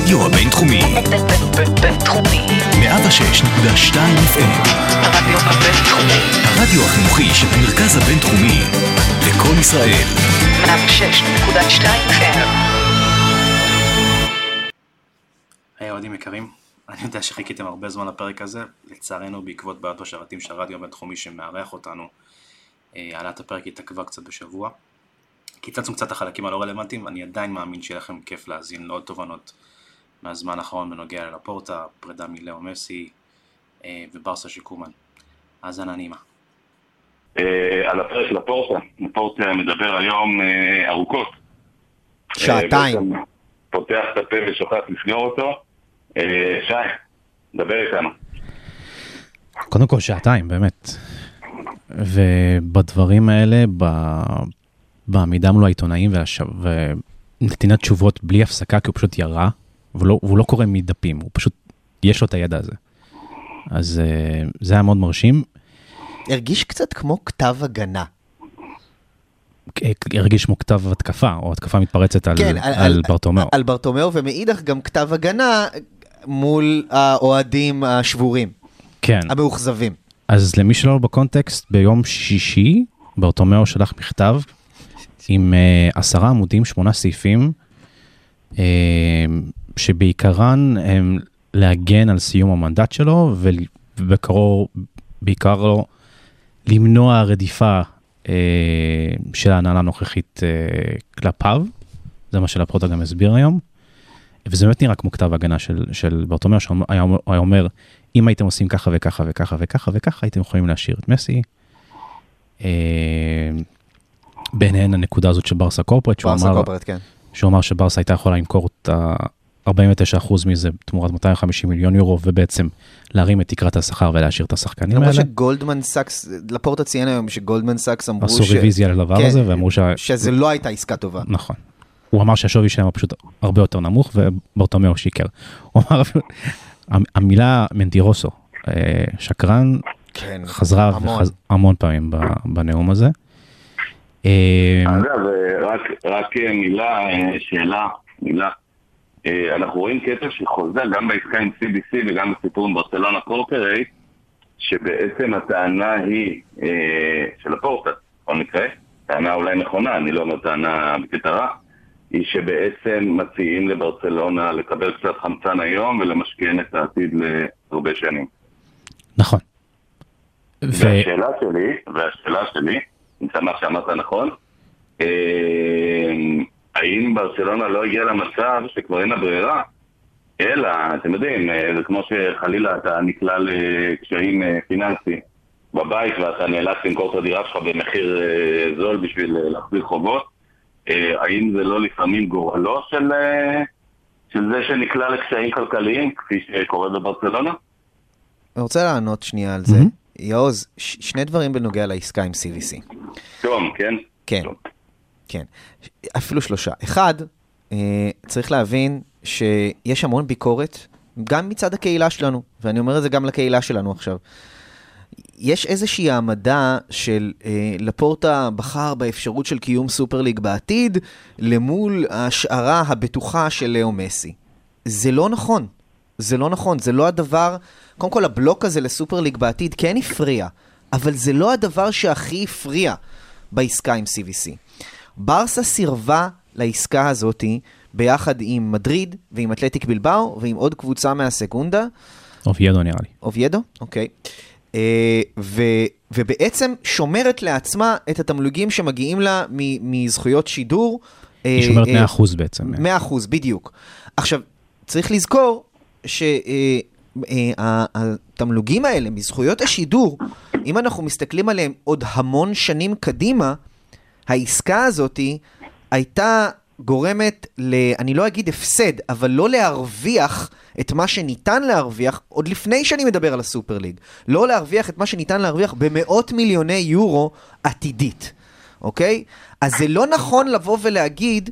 הרדיו הבינתחומי. בינתחומי. 106.2 FM. הרדיו הבינתחומי. הרדיו החינוכי של המרכז הבינתחומי. לקום ישראל. 106.2 FM. היי אוהדים יקרים, אני יודע שחיכיתם הרבה זמן לפרק הזה, לצערנו בעקבות בעיות בשרתים של הרדיו הבינתחומי שמארח אותנו, אה, העלאת הפרק התעכבה קצת בשבוע. קיצצנו קצת את החלקים הלא רלוונטיים, אני עדיין מאמין שיהיה לכם כיף להאזין לעוד תובנות מהזמן האחרון בנוגע ללפורטה, פרידה מלאו מסי אה, וברסה שיקומן. האזנה נעימה. אה, על הפרק לפורטה. לפורטה מדבר היום אה, ארוכות. שעתיים. אה, פותח את הפה ושוכח לסגור אותו. אה, שי, דבר איתנו. קודם כל שעתיים, באמת. ובדברים האלה, ב... בעמידה מול העיתונאים והש... ונתינת תשובות בלי הפסקה, כי הוא פשוט ירה, והוא לא, והוא לא קורא מדפים, הוא פשוט, יש לו את הידע הזה. אז אה, זה היה מאוד מרשים. הרגיש קצת כמו כתב הגנה. הרגיש כמו כתב התקפה, או התקפה מתפרצת על, כן, על, על ברטומיאו. על ברטומיאו, ומאידך גם כתב הגנה מול האוהדים השבורים, כן. המאוכזבים. אז למי שלא בקונטקסט, ביום שישי, ברטומיאו שלח מכתב עם uh, עשרה עמודים, שמונה סעיפים, שבעיקרן הם להגן על סיום המנדט שלו, ובקרוב, בעיקר לו, למנוע רדיפה uh, של ההנהלה הנוכחית uh, כלפיו, זה מה שלפרוטה גם הסביר היום. וזה באמת נראה כמו כתב הגנה של, של ברטומיאו, שהיה היה אומר, אם הייתם עושים ככה וככה וככה וככה וככה, הייתם יכולים להשאיר את מסי. אה, ביניהן הנקודה הזאת של ברסה corporate, שהוא אמר, corporate, כן. שהוא אמר שברסה הייתה יכולה למכור את ה-49% מזה תמורת 250 מיליון יורו, ובעצם להרים את תקרת השכר ולהשאיר את השחקנים למרות האלה. שגולדמן סאקס, לפורטה ציין היום שגולדמן סאקס אמרו עשו ש- רוויזיה לדבר כן, הזה, ואמרו שה... שזה לא הייתה עסקה טובה. נכון. הוא אמר שהשווי שלהם הוא פשוט הרבה יותר נמוך, וברטומיאו שיקר. הוא אמר, המ- המילה מנטירוסו, אה, שקרן, כן, חזרה המון. וחז... המון פעמים בנאום הזה. אה, אגב, אה, רק, רק אה, מילה, שאלה, מילה. אנחנו רואים קטע שחוזר גם בעסקה עם CBC וגם בסיפור עם ברצלונה קורפרייט, שבעצם הטענה היא של הפורטה, בכל מקרה, טענה אולי נכונה, אני לא אומר טענה בקטע רע, היא שבעצם מציעים לברצלונה לקבל קצת חמצן היום ולמשכן את העתיד להרבה שנים. נכון. והשאלה שלי, והשאלה שלי, אני שמח שאמרת נכון, אה, האם ברצלונה לא הגיעה למצב שכבר אין לה ברירה, אלא, אתם יודעים, אה, זה כמו שחלילה אתה נקלע לקשיים אה, פיננסיים בבית ואתה נאלץ למכור את הדירה שלך במחיר אה, זול בשביל אה, להחזיר חובות, אה, האם זה לא לפעמים גורלו של, אה, של זה שנקלע לקשיים כלכליים, כפי שקורה בברצלונה? אני רוצה לענות שנייה על זה. מהמם. יעוז, שני דברים בנוגע לעסקה עם CVC. תום, כן? כן, טוב. כן. אפילו שלושה. אחד, אה, צריך להבין שיש המון ביקורת, גם מצד הקהילה שלנו, ואני אומר את זה גם לקהילה שלנו עכשיו. יש איזושהי העמדה של אה, לפורטה בחר באפשרות של קיום סופר ליג בעתיד, למול ההשערה הבטוחה של לאו מסי. זה לא נכון. זה לא נכון, זה לא הדבר... קודם כל, הבלוק הזה לסופר ליג בעתיד כן הפריע, אבל זה לא הדבר שהכי הפריע בעסקה עם CVC. ברסה סירבה לעסקה הזאתי ביחד עם מדריד ועם אתלטיק בלבאו ועם עוד קבוצה מהסגונדה, אוביידו נראה לי. אוביידו, אוקיי. אה, ו, ובעצם שומרת לעצמה את התמלוגים שמגיעים לה מ, מזכויות שידור. היא שומרת 100% בעצם. 100 אחוז, בדיוק. עכשיו, צריך לזכור שהתמלוגים האלה מזכויות השידור, אם אנחנו מסתכלים עליהם עוד המון שנים קדימה, העסקה הזאתי הייתה גורמת ל... אני לא אגיד הפסד, אבל לא להרוויח את מה שניתן להרוויח, עוד לפני שאני מדבר על הסופר ליג. לא להרוויח את מה שניתן להרוויח במאות מיליוני יורו עתידית, אוקיי? אז זה לא נכון לבוא ולהגיד,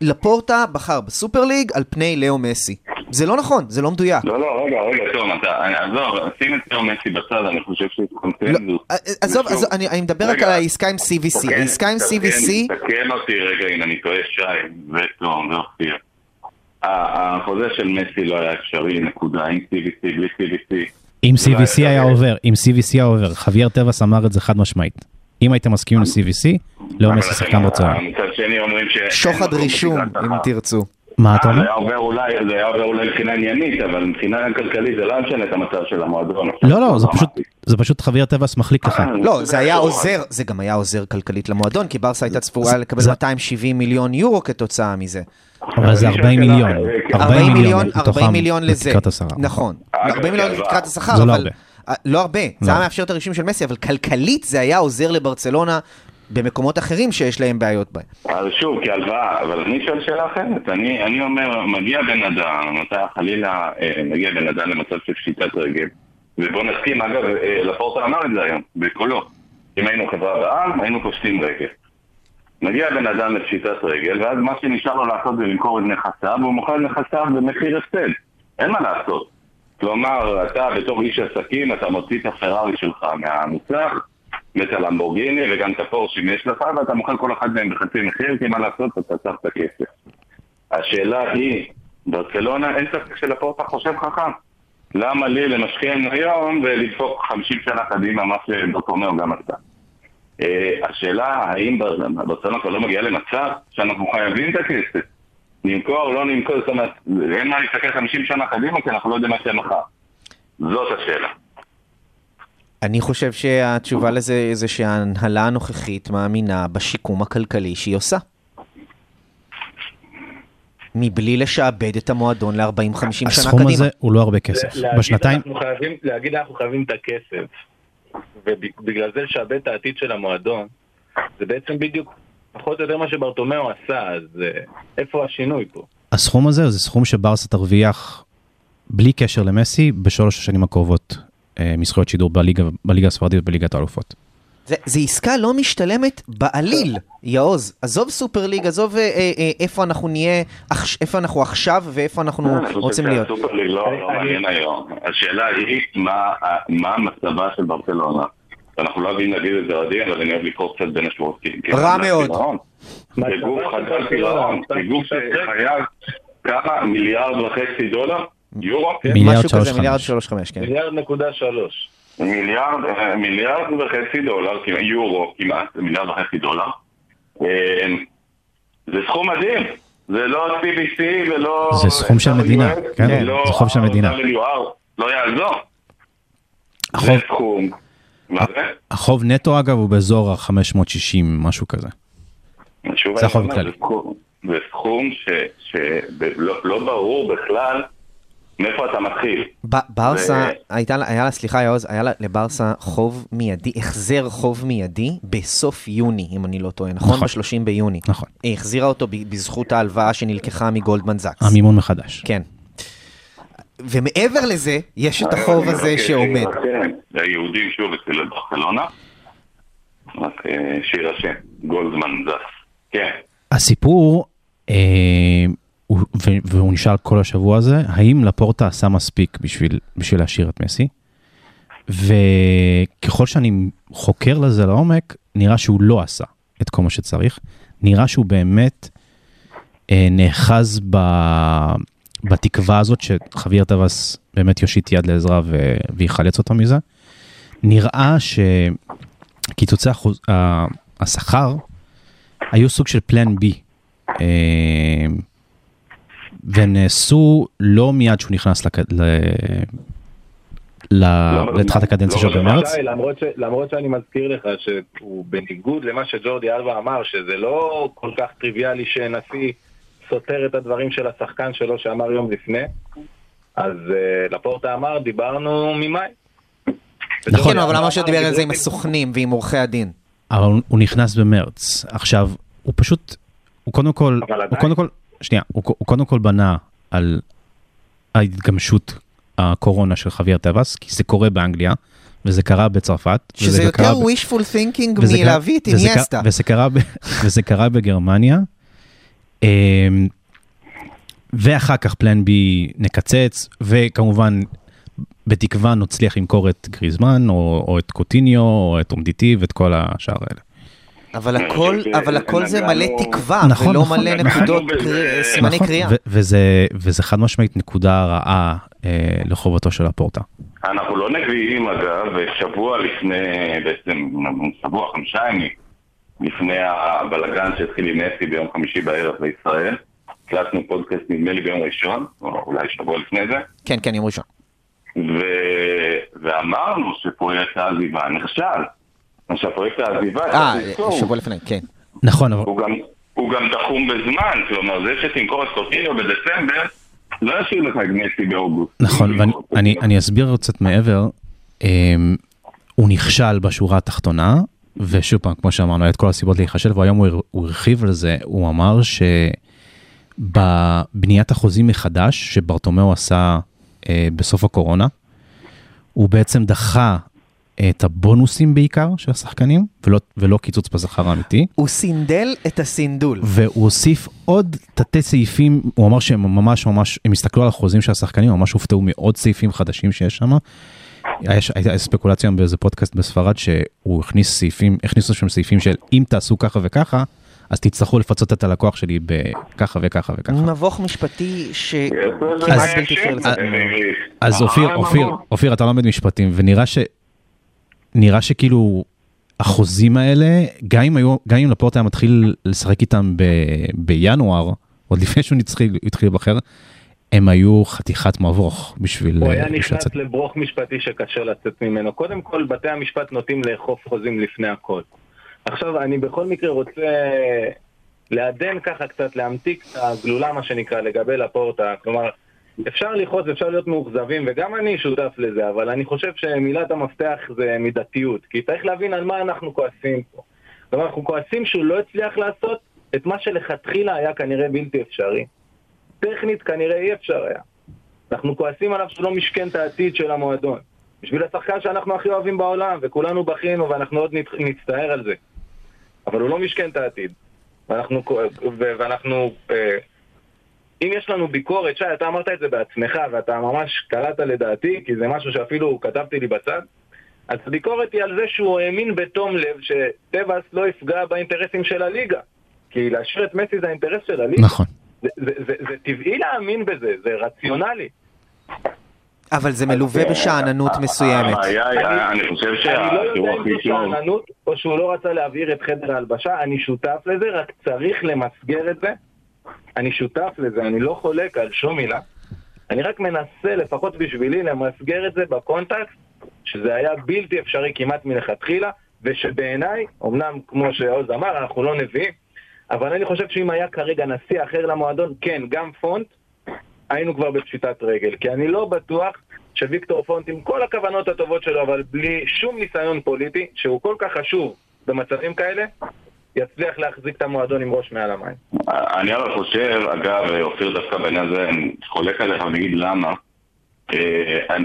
לפורטה בחר בסופר ליג על פני לאו מסי. זה לא נכון, זה לא מדויק. לא, לא, רגע, רגע, תום, אתה, עזוב, שים את תום מסי בצד, אני חושב שיש לא, קונצנזוס. עזוב, עזוב, אני אני מדבר רק. על העסקה עם CVC. תקן- העסקה עם CVC, תקן אותי רגע אם אני טועה, שי, ותום, ואופיר. ה- החוזה של מסי לא היה אפשרי, נקודה, עם CVC, בלי CVC. אם זה לא CVC היה. עובר, אם CVC היה עובר, חוויאר טבעס אמר את זה חד משמעית. אם הייתם מסכימים ל-CVC, לא מסי שחקן ברצלונה. מצד שני אומרים ש... שוחד רישום, אם תרצו. מה אתה אה, זה אומר? היה עובר אולי, זה היה עובר אולי מבחינה עניינית, אבל מבחינה כלכלית זה לא משנה את המצב של המועדון. לא, לא, זה פשוט, דרמטי. זה פשוט חוויאר טבעס מחליק לך. אה, לא, זה היה. עוזר, זה גם היה עוזר כלכלית למועדון, כי ברסה הייתה צפויה לקבל זה- 270 מיליון יורו כתוצאה מזה. אבל זה אני 40 שואל מיליון. שאלה, אה, 40 מיליון, מתוכם 40 מיליון לזה. נכון. אגב, 40 מיליון. לתקרת השכר, לא אבל... אה, לא הרבה. זה לא. היה מאפשר את הרישום של מסי, אבל כלכלית זה היה עוזר לברצלונה במקומות אחרים שיש להם בעיות בהם. אז שוב, כהלוואה, אבל אני שואל שאלה אחרת. אני, אני אומר, מגיע בן אדם, מתי חלילה אה, מגיע בן אדם למצב של פשיטת רגל, ובוא נסכים, אגב, אה, אמר את זה היום, בקולו. אם היינו חברה בעם, היינו פושטים רגל. מגיע בן אדם לפשיטת רגל, ואז מה שנשאר לו לעשות זה למכור את נכסיו, והוא מוכר את נכסיו במחיר הפסד. אין מה לעשות. כלומר, אתה בתור איש עסקים, אתה מוציא את הפרארי שלך מהמוצר, ואת הלמבורגיני וגם את הפורשים יש לך, ואתה מוכר כל אחד מהם בחצי מחיר, כי מה לעשות, אתה צריך את הכסף. השאלה היא, ברצלונה אין ספק שלפורטה חושב חכם. למה לי למשכן היום ולדפוק 50 שנה קדימה, מה שברטומאו גם עשתה. אה, השאלה, האם בר- ברצלונה כבר לא מגיעה למצב שאנחנו חייבים את הכסף? נמכור לא נמכור, זאת אומרת, אין מה להסתכל 50 שנה קדימה, כי אנחנו לא יודעים מה יהיה מחר. זאת השאלה. אני חושב שהתשובה לזה זה שההנהלה הנוכחית מאמינה בשיקום הכלכלי שהיא עושה. מבלי לשעבד את המועדון ל-40-50 שנה הסכום קדימה. הזה הוא לא הרבה כסף. בשנתיים, אנחנו חייבים, להגיד אנחנו חייבים את הכסף, ובגלל זה לשעבד את העתיד של המועדון, זה בעצם בדיוק פחות או יותר מה שברטומאו עשה, אז אה, איפה השינוי פה? הסכום הזה זה סכום שברסה תרוויח בלי קשר למסי בשלוש השנים הקרובות מזכויות שידור בליגה, בליגה הספרדית ובליגת האלופות. זה, זה עסקה לא משתלמת בעליל, יעוז. עזוב סופר ליג, עזוב אה, אה, אה, איפה אנחנו נהיה, עכש- איפה אנחנו עכשיו ואיפה אנחנו אני חושב רוצים להיות. שהסופר ליג לא לא אני- מעניין היום. השאלה היא מה- מה מצבה של ברצלונה. אנחנו לא אוהבים להגיד את זה אוהדים, אבל אני אוהב לקרוא קצת בין כי- רע מאוד. זה גוף חדש פירעון, זה גוף שחייב כמה? מיליארד וחצי דולר? יורו? מיליארד משהו שלוש כזה, מיליארד חמש. שלוש חמש, כן. מיליארד נקודה שלוש. מיליארד, אה, מיליארד וחצי דולר, יורו כמעט, זה מיליארד וחצי דולר. אה, זה סכום מדהים. זה לא CBC ולא... זה סכום של מדינה, כן, לא זה חוב של מדינה. WR, לא יעזור. החוב- זה סכום. מה זה? החוב נטו אגב הוא באזור ה-560, משהו כזה. זה החוב הכללי. זה סכום- זה סכום שלא לא ברור בכלל מאיפה אתה מתחיל. ברסה, ו- הייתה היה לה, סליחה יעוז, היה לה לברסה חוב מיידי, החזר חוב מיידי בסוף יוני, אם אני לא טועה, נכון? נכון. ב-30 ביוני. נכון. היא החזירה אותו ב- בזכות ההלוואה שנלקחה מגולדמן זקס. המימון מחדש. כן. ומעבר לזה, יש את החוב הזה אוקיי, שעומד. כן, היהודים שוב אצל ברצלונה. רק אה, שיירשם, גולדמן זס. כן. הסיפור, אה, והוא נשאל כל השבוע הזה, האם לפורטה עשה מספיק בשביל, בשביל להשאיר את מסי? וככל שאני חוקר לזה לעומק, נראה שהוא לא עשה את כל מה שצריך. נראה שהוא באמת אה, נאחז ב, בתקווה הזאת שחביר טווס באמת יושיט יד לעזרה ו, ויחלץ אותו מזה. נראה שקיצוצי השכר היו סוג של פלן בי. אה, והם נעשו לא מיד שהוא נכנס לק... ל... ל... לא, לתחילת הקדנציה שלו לא, במרץ. למרות, שאני מזכיר לך שהוא בניגוד למה שג'ורדי אלבה אמר, שזה לא כל כך טריוויאלי שנשיא סותר את הדברים של השחקן שלו שאמר יום לפני, אז uh, לפורטה אמר, דיברנו ממאי. נכון. כן, אבל למה שדיבר על זה עם הסוכנים ועם עורכי הדין? אבל הוא- נכנס במרץ. עכשיו, הוא פשוט, הוא קודם כל, הוא. קודם כל, שנייה, הוא, הוא קודם כל בנה על ההתגמשות הקורונה של חביר טבעס, כי זה קורה באנגליה, וזה קרה בצרפת. שזה וזה יותר wishful thinking מלהביא את איניאסטה. וזה קרה וזה קרה בגרמניה. אמ, ואחר כך פלן בי נקצץ, וכמובן, בתקווה נצליח למכור את גריזמן, או, או את קוטיניו, או את אומדיטי, ואת כל השאר האלה. אבל אני הכל, חושב אבל הכל זה מלא תקווה, נכון, ולא נכון, מלא נכון. נקודות, סימני נכון, קריאה. ו- וזה, וזה חד משמעית נקודה רעה אה, לחובתו של הפורטה. אנחנו לא נביאים אגב, ושבוע לפני, בעצם שבוע, חמישה ימים, לפני הבלגן שהתחיל עם מסי ביום חמישי בערב בישראל, הקלטנו פודקאסט נדמה לי ביום ראשון, או אולי שבוע לפני זה, כן, כן, יום ראשון. ו... ואמרנו שפרויקט העזיבה נכשל. עכשיו פרויקט העזיבה, אה, צריך לזכור, שבוע לפני, כן. נכון, אבל הוא גם, הוא גם תחום בזמן, כלומר זה שתמכור את קוטיניו בדצמבר, לא ישאיר לך את מסי באוגוסט. נכון, ואני אני, אני אסביר קצת מעבר. אמ, הוא נכשל בשורה התחתונה, ושוב פעם, כמו שאמרנו, היה את כל הסיבות להיכשל, והיום הוא הרחיב על זה, הוא אמר שבבניית החוזים מחדש, שברטומיאו עשה אה, בסוף הקורונה, הוא בעצם דחה את הבונוסים בעיקר של השחקנים, ולא, ולא קיצוץ בשכר האמיתי. הוא סינדל את הסינדול. והוא הוסיף עוד תתי סעיפים, הוא אמר שהם ממש ממש, הם הסתכלו על החוזים של השחקנים, ממש הופתעו מעוד סעיפים חדשים שיש שם. היה- הייתה ספקולציה באיזה פודקאסט בספרד שהוא הכניס סעיפים, הכניסו שם סעיפים של אם תעשו ככה וככה, אז תצטרכו לפצות את הלקוח שלי בככה וככה וככה. מבוך משפטי שכמעט אז- בלתי אפשרי לצאת ממנו. אז אופיר, אופיר, אופיר, אתה לא לומד משפטים, ונראה ש... נראה שכאילו החוזים האלה, גם אם, היו, גם אם לפורט היה מתחיל לשחק איתם ב, בינואר, עוד לפני שהוא התחיל, התחיל להיבחר, הם היו חתיכת מבוך בשביל... הוא היה בשביל נכנס לצאת. לברוך משפטי שקשה לצאת ממנו. קודם כל, בתי המשפט נוטים לאכוף חוזים לפני הכל. עכשיו, אני בכל מקרה רוצה לעדן ככה קצת, להמתיק את הגלולה, מה שנקרא, לגבי לפורטה. כלומר, אפשר לכעוס, אפשר להיות מאוכזבים, וגם אני שותף לזה, אבל אני חושב שמילת המפתח זה מידתיות. כי צריך להבין על מה אנחנו כועסים פה. כלומר, אנחנו כועסים שהוא לא הצליח לעשות את מה שלכתחילה היה כנראה בלתי אפשרי. טכנית כנראה אי אפשר היה. אנחנו כועסים עליו שהוא לא משכן את העתיד של המועדון. בשביל השחקן שאנחנו הכי אוהבים בעולם, וכולנו בכינו ואנחנו עוד נצטער על זה. אבל הוא לא משכן את העתיד. ואנחנו, ואנחנו, אה, אם יש לנו ביקורת, שי, אתה אמרת את זה בעצמך, ואתה ממש קלעת לדעתי, כי זה משהו שאפילו כתבתי לי בצד, אז הביקורת היא על זה שהוא האמין בתום לב שטבעס לא יפגע באינטרסים של הליגה. כי להשאיר את מסי זה האינטרס של הליגה. נכון. זה, זה, זה, זה טבעי להאמין בזה, זה רציונלי. אבל זה מלווה בשאננות מסוימת. הבעיה היא, אני חושב אני לא יודע אם זו טוב, שאננות, או שהוא לא רצה להבעיר את חדר ההלבשה, אני שותף לזה, רק צריך למסגר את זה. אני שותף לזה, אני לא חולק על שום מילה. אני רק מנסה, לפחות בשבילי, למסגר את זה בקונטקסט, שזה היה בלתי אפשרי כמעט מלכתחילה, ושבעיניי, אמנם כמו שעוז אמר, אנחנו לא נביאים, אבל אני חושב שאם היה כרגע נשיא אחר למועדון, כן, גם פונט, היינו כבר בפשיטת רגל. כי אני לא בטוח שוויקטור פונט, עם כל הכוונות הטובות שלו, אבל בלי שום ניסיון פוליטי, שהוא כל כך חשוב במצבים כאלה, יצליח להחזיק את המועדון עם ראש מעל המים. אני אבל חושב, אגב, אופיר דווקא בעניין הזה, אני חולק עליך ואני אגיד למה. אה,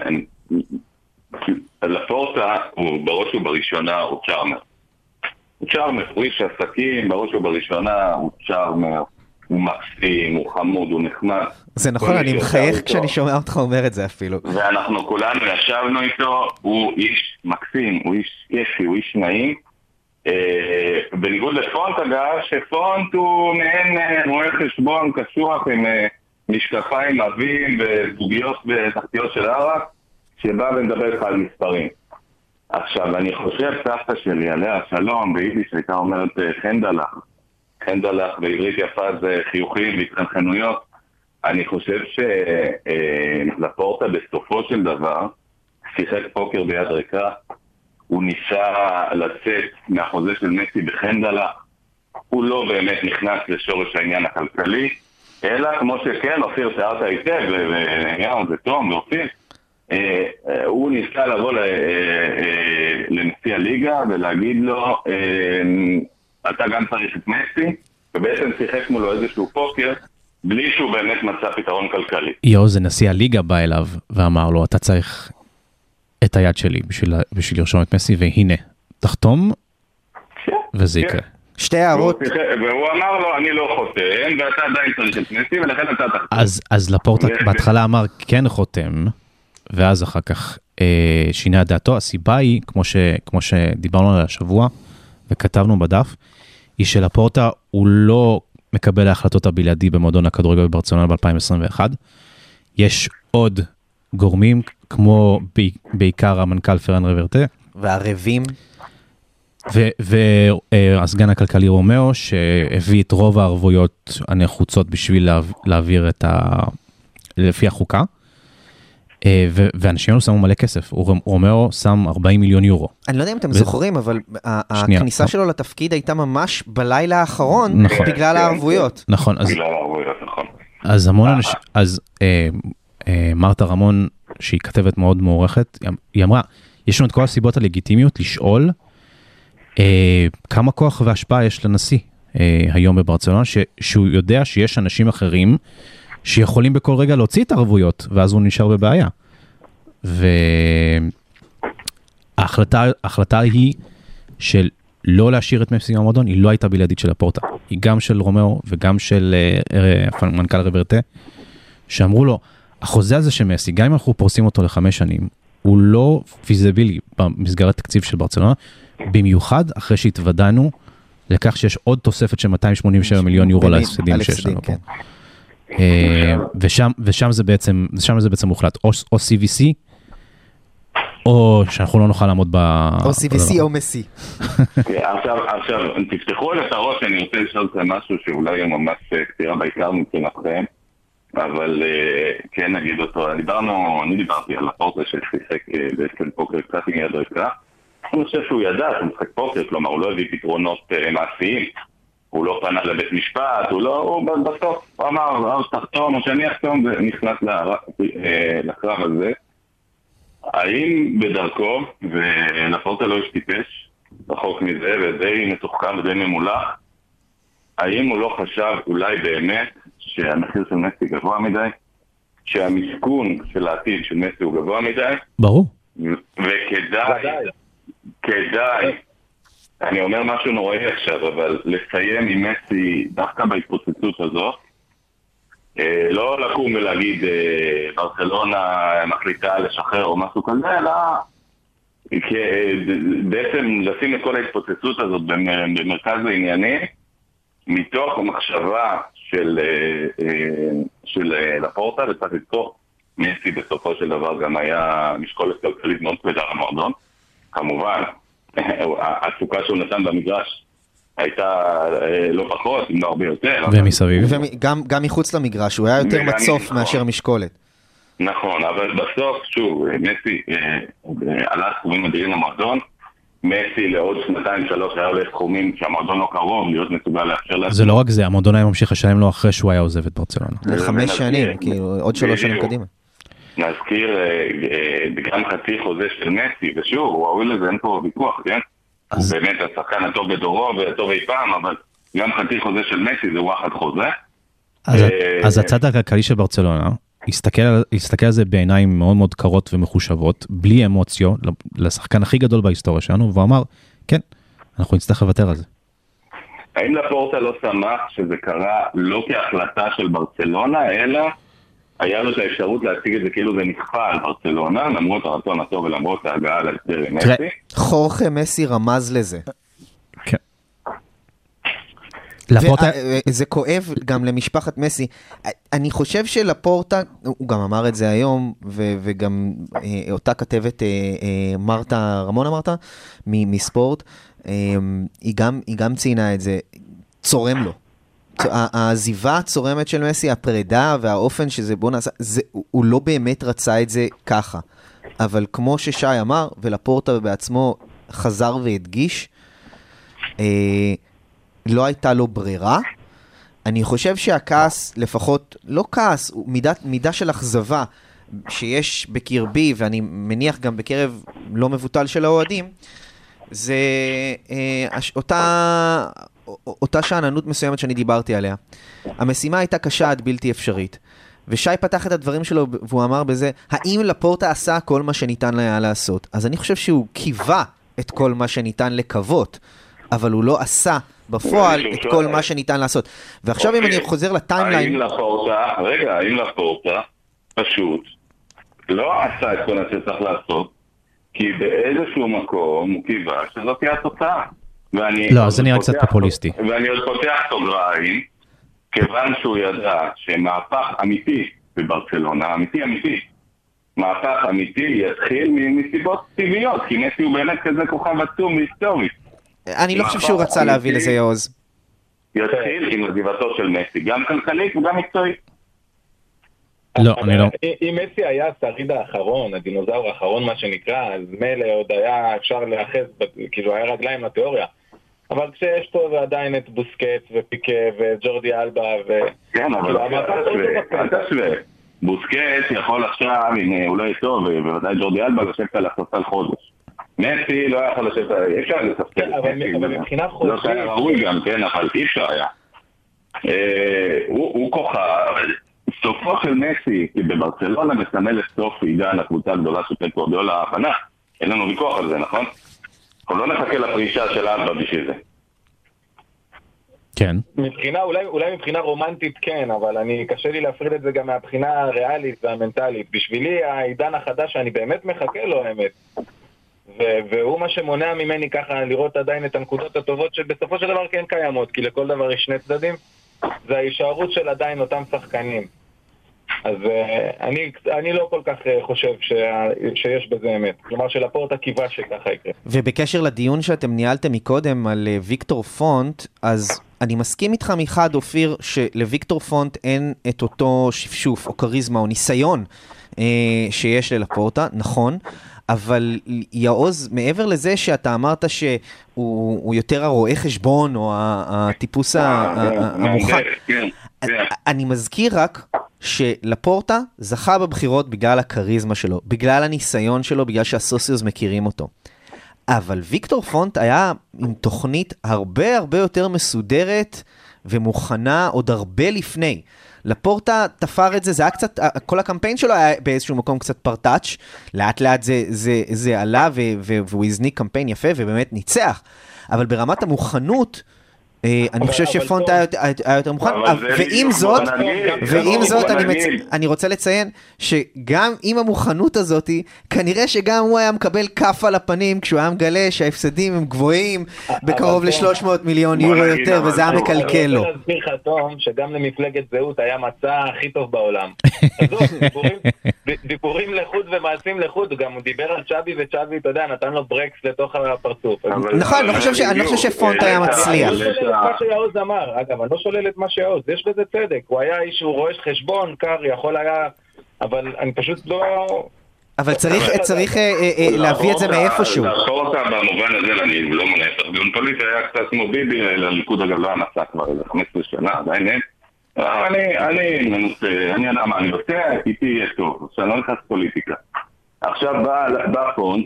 לפורטה הוא בראש ובראשונה הוא צ'ארמר. הוא צ'ארמר, הוא איש עסקים, בראש ובראשונה הוא צ'ארמר, הוא מקסים, הוא חמוד, הוא נחמד. זה נכון, אני מחייך כשאני שומע אותך אומר את זה אפילו. ואנחנו כולנו ישבנו איתו, הוא איש מקסים, הוא איש כיפי, הוא איש נעים. אה, בניגוד לפונט אגב, שפונט הוא מעין אה, רואה חשבון קשוח עם אה, משקפיים עבים וזוגיות בתחתיות של ערק, שבא ומדבר איתך על מספרים. עכשיו, אני חושב, סבתא שלי, עליה השלום, ביידיש הייתה אומרת חנדלח. חנדלח בעברית יפה זה חיוכים והתחנחנויות. אני חושב שלפורטה בסופו של דבר שיחק פוקר ביד ריקה. הוא ניסה לצאת מהחוזה של מסי בחנדלה. הוא לא באמת נכנס לשורש העניין הכלכלי, אלא כמו שכן, אופיר תיארת היטב, ועניין זה תום ואופיר, אה, אה, הוא ניסה לבוא אה, לנשיא הליגה ולהגיד לו, אתה גם צריך את מסי, ובעצם שיחק מולו איזשהו פוקר, בלי שהוא באמת מצא פתרון כלכלי. יואו, זה נשיא הליגה בא אליו ואמר לו, אתה צריך את היד שלי בשביל, בשביל לרשום את מסי, והנה, תחתום, כן, וזה כן. יקרה. שתי הערות, והוא אמר לו, אני לא חותם, ואתה עדיין צריך את מסי, ולכן אתה תחתום. אז, אז לפורטה בהתחלה אמר כן חותם, ואז אחר כך אה, שינה את דעתו. הסיבה היא, כמו, ש, כמו שדיברנו עליה השבוע וכתבנו בדף, היא שלפורטה הוא לא מקבל ההחלטות הבלעדי במועדון הכדורגל בברצלונה ב-2021. יש עוד גורמים, כמו בעיקר המנכ"ל פרן רוורטה, והערבים, והסגן הכלכלי רומאו, שהביא את רוב הערבויות הנחוצות בשביל לה, להעביר את ה... לפי החוקה. אה, ו- ואנשים האלו שמו מלא כסף, הוא- רומאו שם 40 מיליון יורו. אני לא יודע אם אתם ו- זוכרים, אבל שנייה. הכניסה שלו לתפקיד הייתה ממש בלילה האחרון, נכון. בגלל הערבויות. נכון, אז, בגלל הערבויות, נכון. אז המון אנשים, אז אה, אה, מרתה רמון, שהיא כתבת מאוד מוערכת, היא אמ- אמרה, יש לנו את כל הסיבות הלגיטימיות לשאול אה, כמה כוח והשפעה יש לנשיא אה, היום בברצלונה, ש, שהוא יודע שיש אנשים אחרים שיכולים בכל רגע להוציא את הערבויות, ואז הוא נשאר בבעיה. וההחלטה ההחלטה היא של לא להשאיר את מסי במועדון, היא לא הייתה בלעדית של לפורטה, היא גם של רומאו וגם של אה, אה, מנכ"ל רוורטה, שאמרו לו, החוזה הזה של מסי, גם אם אנחנו פורסים אותו לחמש שנים, הוא לא פיזיבילי במסגרת תקציב של ברצלונה, במיוחד אחרי שהתוודענו לכך שיש עוד תוספת של 287 מיליון יורו להפסדים על שיש לנו פה. כן. אה, ושם, ושם זה בעצם, שם זה בעצם מוחלט, או, או CVC, או שאנחנו לא נוכל לעמוד ב... או CVC או מסי. עכשיו, עכשיו, תפתחו את הראש, אני רוצה לשאול אתכם משהו שאולי הוא ממש אה, קצירה בעיקר מבחינתכם, אבל אה, כן נגיד אותו. דיברנו, אני דיברתי על הפורטה ששיחק אה, בעצם פוקר קצת עם יד ריקה. אני חושב שהוא ידע שהוא משחק פוקר, כלומר הוא לא הביא פתרונות אה, מעשיים. הוא לא פנה לבית משפט, הוא לא, הוא בסוף אמר, אז תחתום או שאני אחתום, ונכנס לקרב הזה. האם בדרכו, ולפורטה לא איש טיפש, רחוק מזה, ודי מתוחכם ודי ממולח, האם הוא לא חשב אולי באמת שהמחיר של מסי גבוה מדי? שהמשכון של העתיד של מסי הוא גבוה מדי? ברור. וכדאי. כדאי, אני אומר משהו נוראי עכשיו, אבל לסיים עם מסי דווקא בהתפוצצות הזאת, אה, לא לקום ולהגיד אה, ברצלונה מחליטה לשחרר או משהו כזה, אלא כ- בעצם לשים את כל ההתפוצצות הזאת במ- במרכז העניינים, מתוך מחשבה של, אה, אה, של אה, לפורטה, וצריך לזכור, מסי בסופו של דבר גם היה משקולת כלכלית מאוד כבדה למועדון. כמובן, התפוקה שהוא נתן במגרש הייתה לא פחות, אם לא הרבה יותר. אבל- ומסביב. וגם גם מחוץ למגרש, הוא היה יותר מצוף נכון. מאשר משקולת. נכון, אבל בסוף, שוב, מסי עלה סכומים אדירים למועדון. מסי לעוד שנתיים שלוש היה עולה סכומים שהמועדון לא קרוב להיות מסוגל לאפשר לעצמו. זה לא רק זה, המועדון היה ממשיך לשלם לו אחרי שהוא היה עוזב את ברצלונה. לחמש שנים. כאילו, עוד שלוש שנים. קדימה. נזכיר אה, אה, גם חצי חוזה של מסי, ושוב, הוא ראוי לזה, אין פה ויכוח, כן? הוא באמת השחקן הטוב בדורו והטוב אי פעם, אבל גם חצי חוזה של מסי זה וואחד חוזה. אז, אה, אז הצד הכלכלי של ברצלונה, הסתכל, על- הסתכל על זה בעיניים מאוד מאוד קרות ומחושבות, בלי אמוציו, לשחקן הכי גדול בהיסטוריה שלנו, והוא אמר, כן, אנחנו נצטרך לוותר על זה. האם לפורטה לא שמח שזה קרה לא כהחלטה של ברצלונה, אלא היה לו את האפשרות להציג את זה כאילו זה נכפה על ברצלונה, למרות הרצון הטוב ולמרות ההגעה להסדר עם מסי. חורכה מסי רמז לזה. לפורטה, אה, זה כואב גם למשפחת מסי. אני חושב שלפורטה, הוא גם אמר את זה היום, ו- וגם אה, אותה כתבת אה, אה, מרתה, רמון אמרת? מ- מספורט, אה, היא גם- היא גם ציינה את זה, צורם לו. העזיבה הצורמת של מסי, הפרידה והאופן שזה בוא נעשה, זה, הוא לא באמת רצה את זה ככה. אבל כמו ששי אמר, ולפורטה בעצמו חזר והדגיש, אה, לא הייתה לו ברירה. אני חושב שהכעס, לפחות, לא כעס, הוא מידה, מידה של אכזבה שיש בקרבי, ואני מניח גם בקרב לא מבוטל של האוהדים, זה אה, אותה, אותה שאננות מסוימת שאני דיברתי עליה. המשימה הייתה קשה עד בלתי אפשרית. ושי פתח את הדברים שלו והוא אמר בזה, האם לפורטה עשה כל מה שניתן היה לעשות? אז אני חושב שהוא קיווה את כל מה שניתן לקוות, אבל הוא לא עשה בפועל את. כל מה שניתן לעשות. ועכשיו אם אוקיי. אני חוזר האם לטיימליין, לפורטה, רגע, האם לפורטה פשוט לא עשה את כל מה שצריך לעשות, כי באיזשהו מקום הוא קיווה שזאת תהיה התוצאה. לא, זה נראה קצת פופוליסטי. ואני עוד פותח סוגריים, כיוון שהוא ידע שמהפך אמיתי בברצלונה, אמיתי אמיתי, מהפך אמיתי יתחיל מסיבות טבעיות, כי מסי הוא באמת כזה כוכב עצום והיסטורי. אני לא חושב שהוא רצה להביא לזה יעוז. יתחיל עם עזיבתו של מסי, גם כלכלית וגם מקצועית. לא, אני לא. אם מסי היה השריד האחרון, הדינוזאור האחרון מה שנקרא, אז מילא עוד היה אפשר להיאחז, כאילו היה רגליים לתיאוריה. אבל כשיש פה עדיין את בוסקט ופיקה וג'ורדי אלבה ו... כן, אבל כאילו, אל תשווה. בוסקט יכול עכשיו, הנה, הוא לא יהיה טוב, ובוודאי ג'ורדי אלבה לשבת על הספסל חודש. מסי לא היה יכול לשבת, אי אפשר. כן, אבל- זה- מבחינה לא חודשית- שהיה ראוי גם, כן, אבל אי אפשר היה. אה, הוא כוכב, סופו של מסי, כי בברצלונה מסמל את סוף עידן הקבוצה הגדולה של פפ גורדיולה הבנה. אין לנו ויכוח על זה, נכון? אנחנו לא נחכה לפרישה של אלבה בשביל זה. כן. מבחינה, אולי, אולי מבחינה רומנטית כן, אבל אני, קשה לי להפריד את זה גם מהבחינה הריאלית והמנטלית. בשבילי העידן החדש שאני באמת מחכה לו, האמת. והוא מה שמונע ממני ככה לראות עדיין את הנקודות הטובות שבסופו של דבר כן קיימות, כי לכל דבר יש שני צדדים, זה ההישארות של עדיין אותם שחקנים. אז uh, אני, אני לא כל כך uh, חושב שה, שיש בזה אמת. כלומר שלפורטה קיווה שככה יקרה. ובקשר לדיון שאתם ניהלתם מקודם על אה, ויקטור פונט, אז אני מסכים איתך מחד, אופיר, שלוויקטור פונט אין את אותו שפשוף או כריזמה או ניסיון אה, שיש ללפורטה, נכון. אבל יעוז, מעבר לזה שאתה אמרת שהוא הוא יותר הרואה חשבון, או הטיפוס ה- ה- ה- המוכן, כן, כן. אני מזכיר רק שלפורטה זכה בבחירות בגלל הכריזמה שלו, בגלל הניסיון שלו, בגלל שהסוציוז מכירים אותו. אבל ויקטור פונט היה עם תוכנית הרבה הרבה יותר מסודרת ומוכנה עוד הרבה לפני. לפורטה תפר את זה, זה היה קצת, כל הקמפיין שלו היה באיזשהו מקום קצת פרטאץ', לאט לאט זה, זה, זה עלה והוא הזניק קמפיין יפה ובאמת ניצח, אבל ברמת המוכנות, אני חושב שפונט. היה יותר- מוכן, ועם זאת, ועם זאת, אני, רוצה לציין שגם עם המוכנות הזאת, כנראה שגם הוא היה מקבל כף על הפנים כשהוא היה מגלה שההפסדים הם גבוהים בקרוב אבל ל-300 מיליון יורו יותר, וזה היה מקלקל לו. אני רוצה להסביר לך, תום, שגם למפלגת זהות היה מצע הכי טוב בעולם. דיבורים- לחוד ומעשים לחוד, גם הוא דיבר על צ'אבי וצ'אבי, אתה יודע, נתן לו ברקס לתוך הפרצוף. נכון, אני לא חושב לא שפונט היה מצליח. לא את מה שיעוז אמר, אגב, אני לא שולל את מה שיעוז, יש בזה צדק, הוא היה איש שהוא רואה חשבון, קר, יכול היה, אבל אני פשוט לא... אבל צריך, צריך אה, אה, אה, להביא את זה מאיפשהו. לעצור אותה במובן הזה, אני לא מונה את דיון פוליטי, היה קצת כמו ביבי, לליכוד אגב לא מצע כבר איזה 15 שנה, עדיין אין. אני, אני מנוסה, אני יודע מה אני עושה, איתי יהיה טוב, עכשיו אני לא נכנס לפוליטיקה. עכשיו בא, פונט,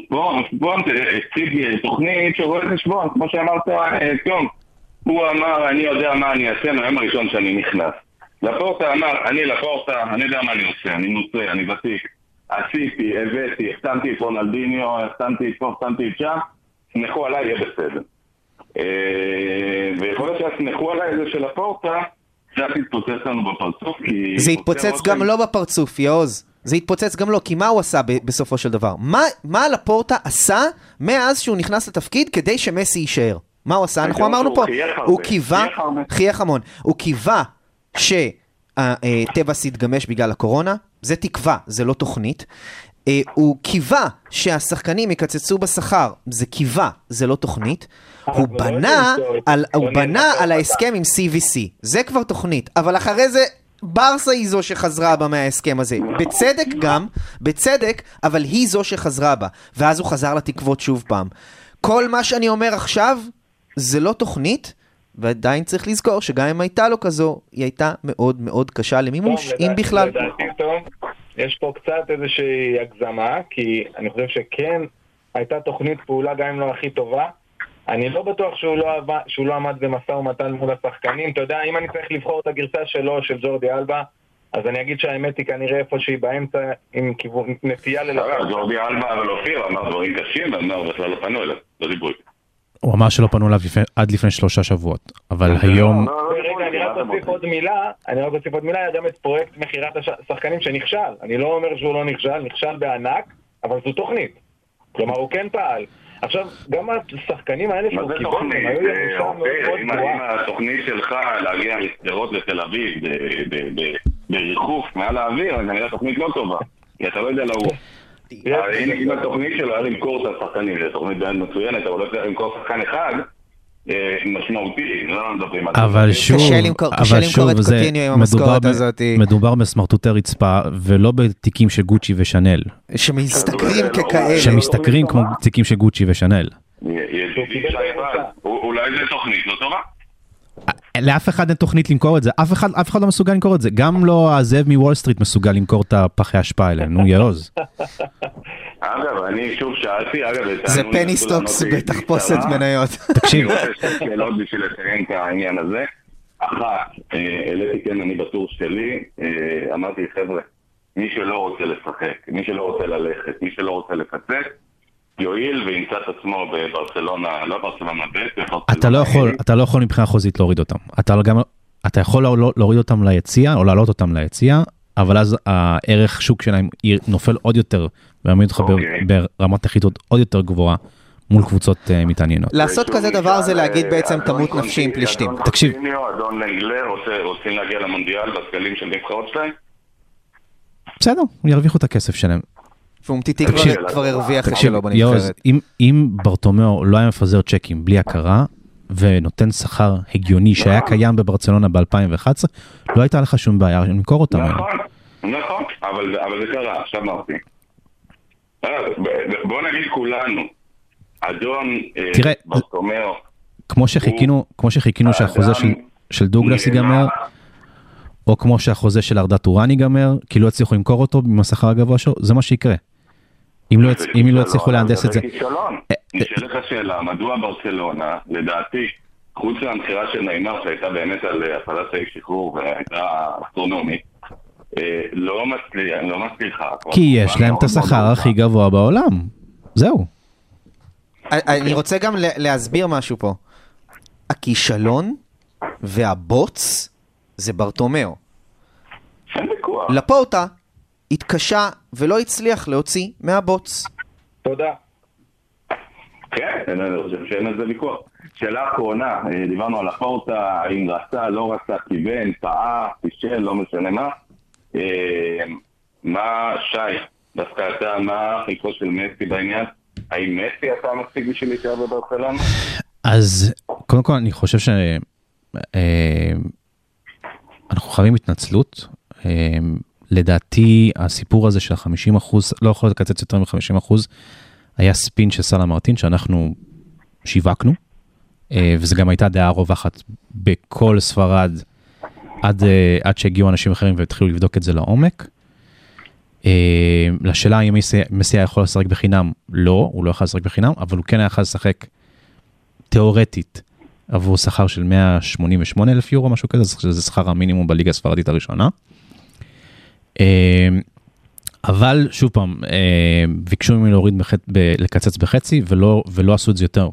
פונט, הציג תוכנית של רואה חשבון, כמו שאמרת, תום. הוא אמר, אני יודע מה אני אעשה מהיום הראשון שאני נכנס. לפורטה אמר, אני לפורטה, אני יודע מה אני עושה, אני נוסע, אני ותיק. עשיתי, הבאתי, החתמתי את רונלדיניו, החתמתי את פה, החתמתי את שם, סמכו עליי, יהיה בסדר. אה, ויכול להיות שהסמכו עליי זה של הפורטה, קצת התפוצץ לנו בפרצוף, כי... זה התפוצץ גם לא בפרצוף, יעוז. זה התפוצץ גם לא, כי מה הוא עשה ב- בסופו של דבר? מה, מה לפורטה עשה מאז שהוא נכנס לתפקיד כדי שמסי יישאר? מה הוא עשה? אנחנו אמרנו פה, הוא קיווה, חייך המון, הוא קיווה שהטבעס יתגמש בגלל הקורונה, זה תקווה, זה לא תוכנית. אה, הוא קיווה שהשחקנים יקצצו בשכר, זה קיווה, זה לא תוכנית. הוא לא בנה יודעים על, הוא בנה. ההסכם עם CVC, זה כבר תוכנית, אבל אחרי זה ברסה היא זו שחזרה בה מההסכם הזה. בצדק גם, בצדק, אבל היא זו שחזרה בה. ואז הוא חזר לתקוות שוב פעם. כל מה שאני אומר עכשיו, זה לא תוכנית, ועדיין צריך לזכור שגם אם הייתה לו כזו, היא הייתה מאוד מאוד קשה למימוש, אם לדעתי- בכלל. לדעתי, יש פה קצת איזושהי הגזמה, כי אני חושב שכן הייתה תוכנית פעולה גם אם לא הכי טובה. אני לא בטוח שהוא לא, עבד, שהוא לא עמד במשא ומתן מול השחקנים. אתה יודע, אם אני צריך לבחור את הגרסה שלו, של ג'ורדי אלבה, אז אני אגיד שהאמת היא כנראה איפשהי באמצע, עם כיוון, נטייה אה, ללקוח. ג'ורדי אלבה אבל אופיר אמר דברים קשים, ואמר בכלל לא פנו אליו, לא דיברו איתי. הוא אמר שלא פנו אליו עד לפני שלושה שבועות, אבל לא, היום, רגע, אני רק אוסיף? עוד מילה, אני רק אוסיף עוד מילה, היה גם את פרויקט מכירת השחקנים שנכשל. אני לא אומר שהוא לא נכשל, נכשל בענק, אבל זו תוכנית. כלומר, הוא כן פעל. עכשיו, גם השחקנים האלה שהוא זה קיבל? הם היו אה, ירושה מאוד מאוד אם גבוהה. התוכנית שלך להגיע משדרות לתל אביב בריחוף מעל האוויר, אז כנראה תוכנית לא טובה. כי אתה לא יודע לעוף. אבל אם התוכנית שלו היה למכור את השחקנים, זו תוכנית באמת מצוינת, אבל לא צריך למכור שחקן אחד אה, משמעותי, לא מדברים על... אבל שוב, קשה למכור- קשה אבל למכור שוב, את זה קוטיניו עם המשכורת מדובר ב- הזאת. מדובר בסמרטוטי רצפה, ולא בתיקים של גוצ'י ושנל, שמשתכרים לא, ככאלה. שמשתכרים כמו תיקים של גוצ'י ושנל. רז, אולי זו תוכנית לא טובה. לאף אחד אין תוכנית למכור את זה, אף אחד, אף אחד לא מסוגל למכור את זה, גם לא הזאב מוול סטריט מסוגל למכור את הפחי אשפה האלה, נו יעוז. אגב, אני שוב שאלתי, אגב, זה penny stocks לי בתחפושת. מניות. תקשיב, אני רוצה שתי שאלות בשביל לציין את העניין הזה. אחת, אה, העליתי כאן אני בטור שלי, אה, אמרתי חבר'ה, מי שלא רוצה לשחק, מי שלא רוצה ללכת, מי שלא רוצה לקצץ, יואיל וימצא את עצמו בברצלונה, לא ברצלונה ב', אתה לא יכול. אתה לא יכול מבחינה חוזית להוריד אותם. אתה גם, אתה יכול לא- לא- להוריד אותם ליציע, או להעלות אותם ליציע, אבל אז הערך שוק שלהם נופל עוד יותר, ומעמיד אותך אוקיי. ברמת נחיתות עוד יותר גבוהה מול קבוצות אה, מתעניינות. לעשות כזה דבר זה להגיד אה, בעצם תמות נפשי עם פלישתים. תקשיב. אדון לנגלה, רוצה- רוצים להגיע למונדיאל בסגלים של נבחרות שלהם? בסדר, ירוויחו את הכסף שלהם. פומטיטי תקשיב, כבר- הרוויח את שלו בנבחרת. אם, אם ברטומיאו לא היה מפזר צ'קים בלי הכרה, ונותן שכר הגיוני שהיה נכון. קיים בברצלונה ב-2011, לא הייתה לך שום בעיה למכור אותם. נכון, נכון, אבל, אבל זה קרה, עכשיו אמרתי. אה, בוא נגיד כולנו, אדון אה, ברטומיאו, כמו שחיכינו, כמו שחיכינו שהחוזה של, של דוגלס ייגמר, או כמו שהחוזה של ארדה טורן ייגמר, כי לא הצליחו למכור אותו עם השכר הגבוה שלו, זה מה שיקרה. אם לא, אם לא יצליחו להנדס את זה. כישלון. אה, נשאלת שאלה, מדוע ברצלונה, לדעתי, חוץ מהמכירה של נעימר שהייתה באמת על אה, הפעלת סעיף שחרור והייתה אסטרונומית, אה, לא לא מצליחה. כי יש להם את השכר. הכי גבוה בעולם. זהו. אני רוצה גם לה- להסביר משהו פה. הכישלון והבוץ זה ברטומיאו. אין ויכוח. לפורטה התקשה ולא הצליח להוציא מהבוץ. תודה. כן, אני חושב שאין על זה ויכוח. שאלה אחרונה, אה, דיברנו על הפורטה, האם רצה, לא רצה, כיוון, טעה, פישל, לא משנה מה. אה, מה, שי, דווקא אתה, מה חלקו של מסי בעניין? האם מסי עשה מספיק בשביל להישאר בברצלונה? אז קודם כל אני חושב ש... אה, אנחנו חייבים התנצלות. לדעתי הסיפור הזה של ה-50 אחוז, לא יכול לקצץ יותר מ-50 אחוז, היה ספין של סאלה מרטין שאנחנו שיווקנו, אה, וזה גם הייתה דעה רווחת בכל ספרד עד, אה, עד שהגיעו אנשים אחרים והתחילו לבדוק את זה לעומק. אה, לשאלה אם מסי, מסי היה יכול לשחק בחינם, לא, הוא לא יכול לשחק בחינם, אבל הוא כן היה יכול לשחק תיאורטית עבור שכר של 188 אלף יורו, משהו כזה, שזה שכר המינימום בליגה הספרדית הראשונה. אה, אבל שוב פעם, אה, ביקשו ממני להוריד, בחצ... ב... לקצץ בחצי ולא, ולא עשו את זה יותר.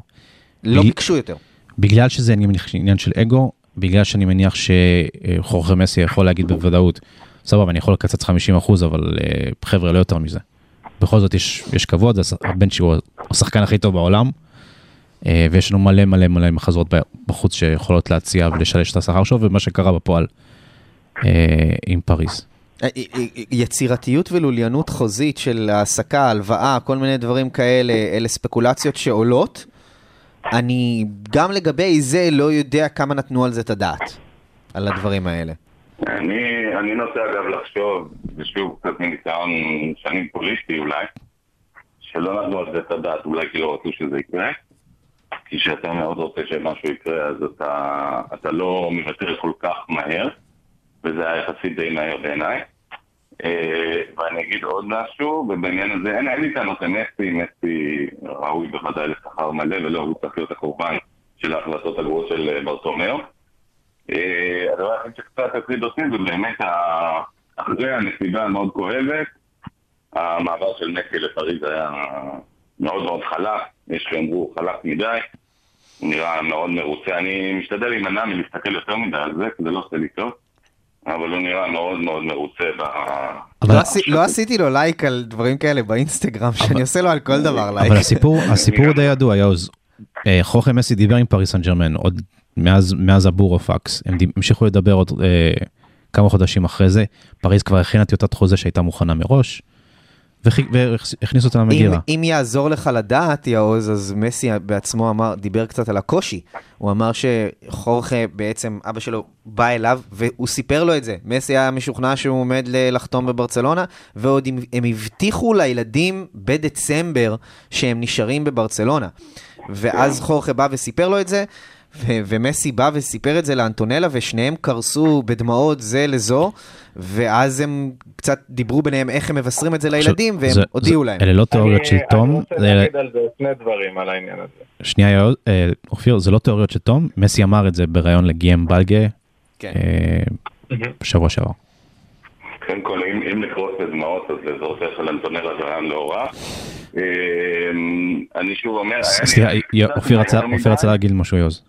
לא בי- ביקשו יותר. בגלל שזה אני מניח עניין של אגו, בגלל שאני מניח שחורכה מסי יכול להגיד בוודאות, סבבה, אני יכול לקצץ 50 אחוז, אבל אה, חבר'ה, לא יותר מזה. בכל זאת יש, יש כבוד, הבן שהוא השחקן הכי טוב בעולם, אה, ויש לנו מלא מלא מלא מחזרות ב- בחוץ שיכולות להציע ולשלש את השכר שלו, ומה שקרה בפועל אה, עם פריז. אה, יצירתיות ולוליינות חוזית של העסקה, הלוואה, כל מיני דברים כאלה, אלה ספקולציות שעולות. אני גם לגבי זה לא יודע כמה נתנו על זה את הדעת, על הדברים האלה. אני, אני נוטה אגב לחשוב, ושוב קצת מניסיון שנים פוליטי אולי, שלא נתנו על זה את הדעת, אולי כי לא רצו שזה יקרה, כי כשאתה מאוד רוצה שמשהו יקרה אז אתה, אתה לא מוותר כל כך מהר, וזה היה יחסית די מהר בעיניי. אה, ואני אגיד עוד משהו, ובעניין הזה אין, לי טענות למסי, מסי ראוי בוודאי לשכר מלא, ולא הוא צריך להיות הקורבן של ההחלטות הגרועות של אה, ברטומיאו. אה, הדבר היחיד שקצת הטריד אותי זה באמת אחרי הנסיבה המאוד כואבת, המעבר של מסי לפריז היה מאוד מאוד חלק, יש שיאמרו חלק מדי, הוא נראה מאוד מרוצה, אני משתדל להימנע מלהסתכל יותר מדי על זה, כי זה לא עושה לי טוב. אבל הוא נראה מאוד מאוד מרוצה ב... אבל- לא עשי- לא עשיתי לו לייק על דברים כאלה באינסטגרם, שאני עושה לו על כל דבר לייק. אבל הסיפור, הסיפור די ידוע, יעוז. אה, חורחה מסי דיבר עם פריס סן ג'רמן עוד מאז, מאז הבורופקס. הם המשיכו לדבר עוד אה, כמה חודשים אחרי זה. פריז כבר הכינה טיוטת חוזה שהייתה מוכנה מראש, והכניסו אותה אם, למגירה. אם יעזור לך לדעת, יעוז, אז מסי בעצמו אמר, דיבר קצת על הקושי. הוא אמר שחורחה בעצם, אבא שלו בא אליו, והוא סיפר לו את זה. מסי היה משוכנע שהוא עומד לחתום בברצלונה, ועוד הם, הם הבטיחו לילדים בדצמבר שהם נשארים בברצלונה. ואז חורכה בא וסיפר לו את זה, ו- ומסי בא וסיפר את זה לאנטונלה, ושניהם קרסו בדמעות זה לזו, ואז הם קצת דיברו ביניהם איך הם מבשרים את זה לילדים, והם זה- הודיעו זה- להם. אלה לא תיאוריות של תום, אני רוצה זה- להגיד על זה שני דברים על העניין הזה. שנייה אה, אופיר, זה לא תיאוריות של תום, מסי אמר את זה בריאיון לגיים בלגה כן. אה, בשבוע שעבר. קודם כל, אם, אם לקרוס בדמעות, אז לזרותך של אנטונלה זה רעיון לא רע. אמ, אני שוב אומר, היה סליחה, אופיר רצה-. להגיד משהו יעוז.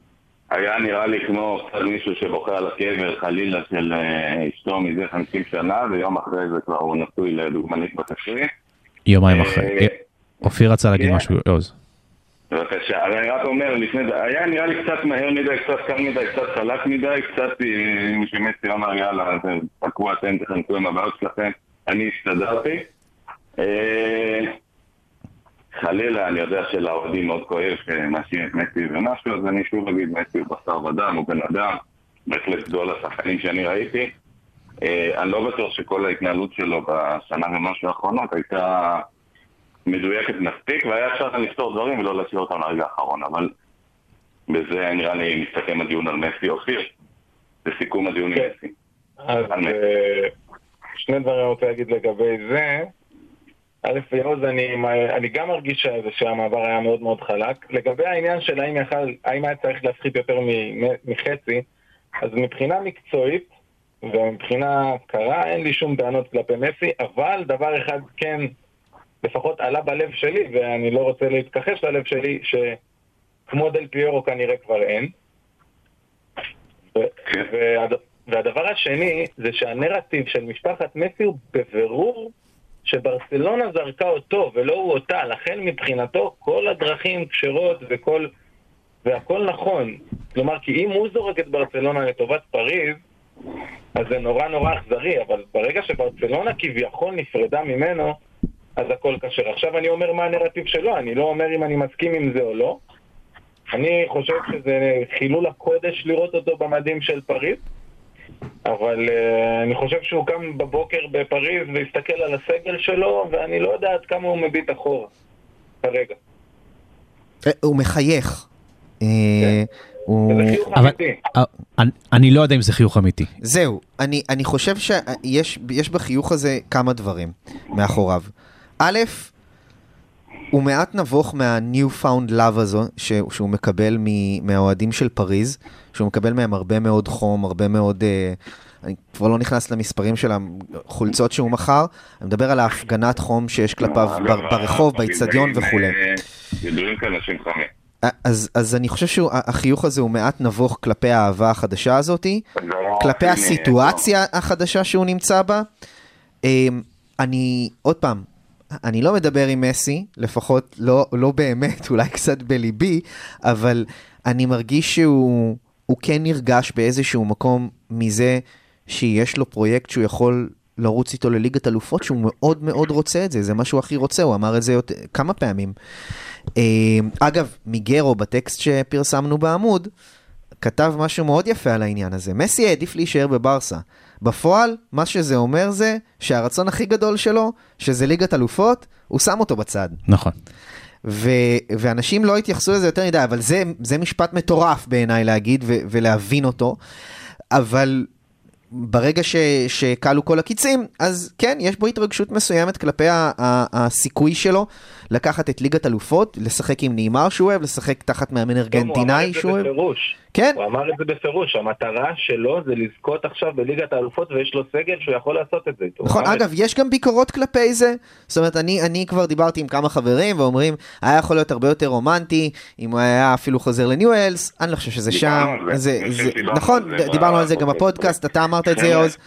היה נראה לי כמו קצת מישהו שבוכה על הקבר חלילה של אה, אשתו מזה 50 שנה, ויום אחרי זה כבר הוא נשוי לדוגמנית בתקרית. יומיים אה, אחרי. אה, אופיר רצה להגיד כן. משהו יעוז. בבקשה, אבל אני רק אומר, לפני זה, היה נראה לי קצת מהר מדי, קצת קל מדי, קצת חלק מדי, קצת שמסי אמר יאללה, תקעו אתם, תחנקו עם הבעיות שלכם, אני הסתדרתי. אה, חלילה, אני יודע שלאוהדים מאוד כואב שמאשים את מסי ומשהו, אז אני שוב אגיד, מסי הוא בשר ודם, הוא בן אדם, בהחלט גדול השחקנים שאני ראיתי. אה, אני לא בטוח שכל ההתנהלות שלו בשנה ומשהו האחרונות הייתה מדויקת מספיק, והיה אפשר לפתור דברים ולא להשאיר אותם לרגע האחרון, אבל בזה נראה לי מסתכם הדיון על מסי אופיר. לסיכום הדיון עם כן. מסי. אז. אה, שני דברים אני רוצה להגיד לגבי זה. א', יעוז, אני, אני גם מרגיש שהמעבר היה מאוד מאוד חלק. לגבי העניין של האם, יכל, האם היה צריך להפחית יותר מחצי, אז מבחינה מקצועית ומבחינה קרה אין לי שום טענות כלפי מסי, אבל דבר אחד כן לפחות עלה בלב שלי, ואני לא רוצה להתכחש ללב שלי, שכמו דל פיירו כנראה כבר אין. כן. והד- והדבר השני זה שהנרטיב של משפחת מסי הוא בבירור שברצלונה זרקה אותו ולא הוא אותה, לכן מבחינתו כל הדרכים כשרות וכל... והכל נכון. כלומר, כי אם הוא זורק את ברצלונה לטובת פריז, אז זה נורא נורא אכזרי, אבל ברגע שברצלונה כביכול נפרדה ממנו, אז הכל כשר. עכשיו אני אומר מה הנרטיב שלו, אני לא אומר אם אני מסכים עם זה או לא. אני חושב שזה חילול הקודש לראות אותו במדים של פריז, אבל uh, אני חושב שהוא קם בבוקר בפריז והסתכל על הסגל שלו, ואני לא יודע עד כמה הוא מביט אחורה כרגע. אה, הוא מחייך. אה, הוא... וזה חיוך אבל- אמיתי. אני- אני לא יודע אם זה חיוך אמיתי. זהו, אני, אני חושב שיש יש בחיוך הזה כמה דברים מאחוריו. א', הוא מעט נבוך מה-new found love הזו ש, שהוא מקבל מ, מהאוהדים של פריז, שהוא מקבל מהם הרבה מאוד חום, הרבה מאוד... אה, אני כבר לא נכנס למספרים של החולצות שהוא מכר, אני מדבר על ההפגנת חום שיש כלפיו אגב, בר, ברחוב, הביזאים, באיצטדיון וכולי. אה, ידועים כאנשים חמים. אז, אז אני חושב שהחיוך הזה הוא מעט נבוך כלפי האהבה החדשה הזאתי. כלפי הסיטואציה החדשה שהוא נמצא בה. אמ, אני, עוד פעם, אני לא מדבר עם מסי, לפחות לא, לא באמת, אולי קצת בליבי, אבל אני מרגיש שהוא הוא כן נרגש באיזשהו מקום מזה שיש לו פרויקט שהוא יכול לרוץ איתו לליגת אלופות, שהוא מאוד מאוד רוצה את זה, זה מה שהוא הכי רוצה, הוא אמר את זה יותר, כמה פעמים. אמ, אגב, מיגרו בטקסט שפרסמנו בעמוד, כתב משהו מאוד יפה על העניין הזה. מסי העדיף להישאר בברסה. בפועל, מה שזה אומר זה שהרצון הכי גדול שלו, שזה ליגת אלופות, הוא שם אותו בצד. נכון. ו- ואנשים לא התייחסו לזה יותר מדי, אבל זה, זה משפט מטורף בעיניי להגיד ו- ולהבין אותו. אבל ברגע ש- שכלו כל הקיצים, אז כן, יש בו התרגשות מסוימת כלפי ה- ה- הסיכוי שלו לקחת את ליגת אלופות, לשחק עם נעימר שהוא אוהב, לשחק תחת מאמן ארגנטינאי שהוא אוהב. כן, הוא אמר את זה בפירוש, המטרה שלו זה לזכות עכשיו בליגת האלופות ויש לו סגל שהוא יכול לעשות את זה. נכון, אמר את אגב, יש גם ביקורות כלפי זה. זאת אומרת, אני, אני כבר דיברתי עם כמה חברים ואומרים, היה יכול להיות הרבה יותר רומנטי, אם הוא היה אפילו חוזר לניו אלס, אני לא חושב שזה שם. זה. זה, זה, נכון, זה דיברנו על זה גם בפודקאסט. אתה אמרת את זה, חבר'ה, יעוז,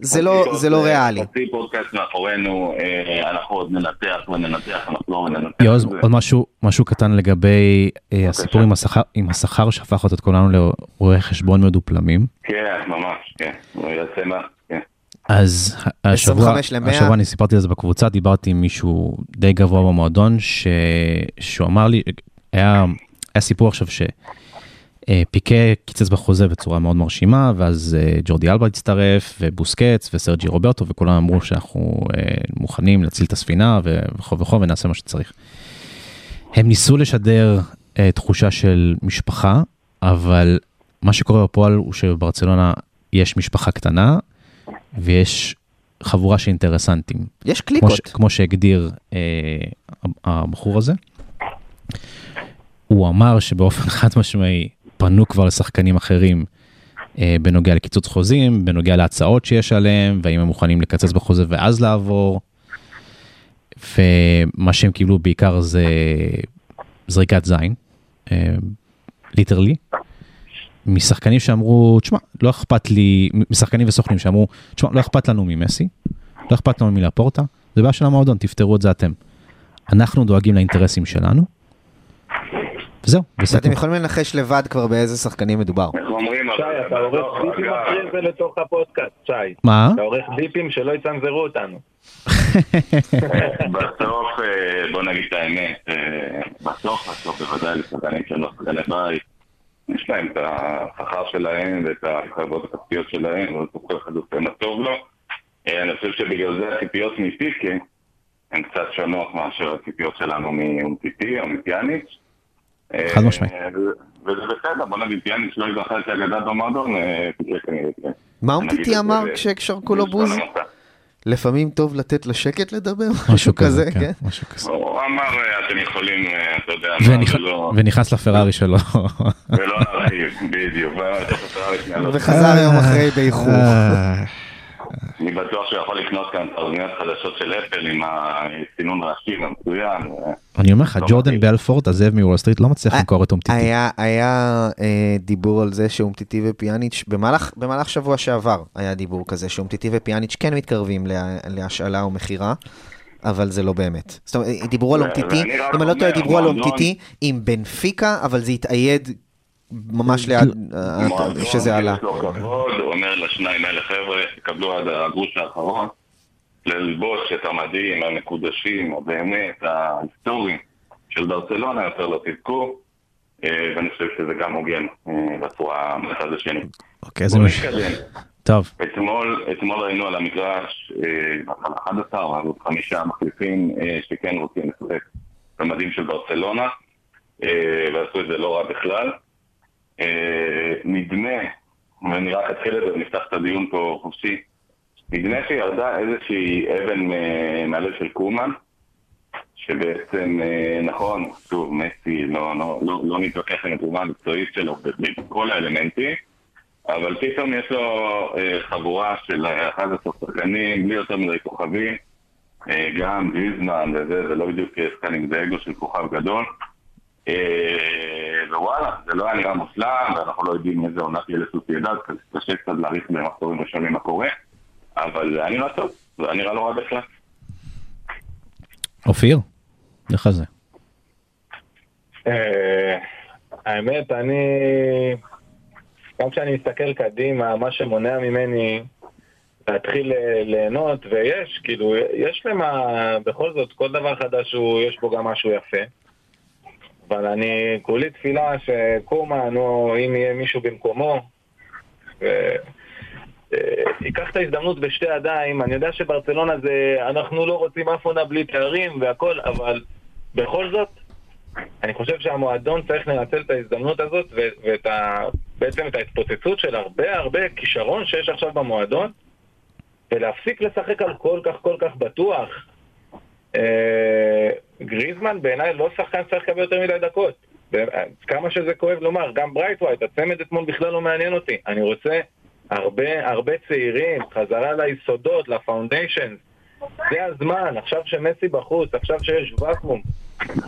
זה לא- זה לא ריאלי. חצי פודקאסט מאחורינו, אה, אנחנו עוד ננתח וננתח, נחזור וננתח. יעוז, את זה. עוד משהו, משהו קטן לגבי אה, הסיפור עם השכר, עם השכר שהפך את כולנו לרואי חשבון מדופלמים. כן, ממש, כן. הוא יעשה מה, כן. אז השבוע, 25 ל-100. השבוע אני סיפרתי על זה בקבוצה, דיברתי עם מישהו די גבוה במועדון, ש... שהוא אמר לי, היה, היה סיפור עכשיו שפיקה קיצץ בחוזה בצורה מאוד מרשימה, ואז אה, ג'ורדי אלבה הצטרף, ובוסקץ, וסרג'י רוברטו, וכולם אמרו שאנחנו אה, מוכנים להציל את הספינה, וכו' וכו', ונעשה מה שצריך. הם ניסו לשדר אה, תחושה של משפחה, אבל מה שקורה בפועל הוא שבברצלונה יש משפחה קטנה, ויש חבורה של אינטרסנטים. יש כמו, ש, קליקות. כמו שהגדיר אה, הבחור הזה. הוא אמר שבאופן חד משמעי פנו כבר לשחקנים אחרים אה, בנוגע לקיצוץ חוזים, בנוגע להצעות שיש עליהם, והאם הם מוכנים לקצץ בחוזה ואז לעבור. ומה שהם קיבלו בעיקר זה זריקת זין, ליטרלי. משחקנים שאמרו, תשמע, לא אכפת לי, משחקנים וסוכנים שאמרו, תשמע, לא אכפת לנו ממסי, לא אכפת לנו מלפורטה, זה בעיה של המועדון, תפתרו את זה אתם. אנחנו דואגים לאינטרסים שלנו, וזהו, ואתם בסדר. יכולים לנחש לבד כבר באיזה שחקנים מדובר. איך אומרים? שי, אתה עורך ביפים אחרי זה לתוך הפודקאסט, שי. מה? אתה עורך ביפים שלא יצנזרו אותנו. בסוף, אה, בוא נגיד את האמת, אה, בסוף, בסוף, בוודאי לשחקנים שהם לא שחקני בית, יש להם את השכר שלהם ואת ההתחייבויות הכספיות שלהם, ובסוף כל אחד עושה מה טוב לו. אה, אני חושב שבגלל זה הציפיות מפיקה הן קצת שונות מאשר הציפיות שלנו מאומטיטי או מפיאניץ'. אה, חד משמעית. וזה בסדר, בוא נגיד פיאניץ' לא ייזכר כאגדת במועדון, אה, כן. מה נגיד את אומטיטי זה אמר כששרקו לו בוז? לפעמים טוב לתת לשקט לדבר? משהו כזה, כן, כן? משהו כזה. הוא אמר, אה, אתם יכולים, אה, אתה יודע, ונכנס לפרארי שלו. ולא להרחיב, בדיוק. לא- וחזר יום אחרי באיחור. אני בטוח שהוא יכול לקנות כאן תרמיות חדשות של אפל עם הסינון רעשים המצוין. אני אומר לך, לא ג'ורדן. בלפורט, הזאב מוול סטריט, לא מצליח אה, למכור את אומטיטי. היה, היה אה, דיבור על זה שאומטיטי ופיאניץ', במהלך, במהלך שבוע שעבר היה דיבור כזה, שאומטיטי ופיאניץ' כן מתקרבים לה, להשאלה או מכירה, אבל זה לא באמת. זאת אומרת, דיברו על אומטיטי, אם אני לא טועה, דיברו על אומטיטי עם בנפיקה, אבל זה התאייד ממש ליד, אה, מועדון שזה עלה. יש לו כבוד, הוא אומר לשניים האלה, חבר'ה, תקבלו עד הגרוש האחרון, ללבוש את המדים המקודשים, הבאמת, ההיסטוריים של ברצלונה, יותר לא תזכו, אה, ואני חושב שזה גם הוגן אה, בצורה מהצד השני. אוקיי, אז זה. נתקדם. טוב, אתמול, אתמול ראינו על המגרש, אה, על 11, אבל עוד חמישה מחליפים אה, שכן רוצים לשחק במדים של ברצלונה, אה, ועשו את זה לא רע בכלל. נדמה, ואני רק אתחיל את זה ונפתח את הדיון פה חופשי, נדמה שירדה איזושהי אבן מהלב של קומן, שבעצם, אה, נכון, שוב, מסי, לא, לא, לא, לא נתווכח עם התרומה המקצועית שלו בכל האלמנטים, אבל פתאום יש לו אה, חבורה של 11 שחקנים, בלי יותר מדי כוכבים, אה, גם גריזמן וזה, זה לא בדיוק שחקנים, זה אגו של כוכב גדול. אה, ווואלה, זה לא היה נראה מושלם, ואנחנו לא יודעים איזה עונה תהיה לסוסיידד, קשה קצת להעריך במחזורים ראשונים מה קורה, אבל זה היה נראה טוב, זה היה נראה לא רע בכלל. אופיר, לך זה. אה, האמת, אני... גם כשאני מסתכל קדימה, מה שמונע ממני להתחיל ליהנות, ויש, כאילו, יש למה, בכל זאת, כל דבר חדש, הוא, יש בו גם משהו יפה. אבל אני כולי תפילה שקומן, או אם יהיה מישהו במקומו, ו... אה, ייקח את ההזדמנות בשתי ידיים, אני יודע שברצלונה זה, אנחנו לא רוצים אף עונה בלי תארים והכל, אבל בכל זאת, אני חושב שהמועדון צריך לנצל את ההזדמנות הזאת ואת ה... בעצם את ההתפוצצות של הרבה הרבה כישרון שיש עכשיו במועדון ולהפסיק לשחק על כל כך כל כך בטוח. אה, גריזמן בעיניי לא שחקן שצריך לקבל יותר מדי דקות. כמה שזה כואב לומר, גם ברייטווייט, הצמד אתמול בכלל לא מעניין אותי. אני רוצה הרבה הרבה צעירים, חזרה ליסודות, ל foundation. זה הזמן, עכשיו שמסי בחוץ, עכשיו שיש ואקום.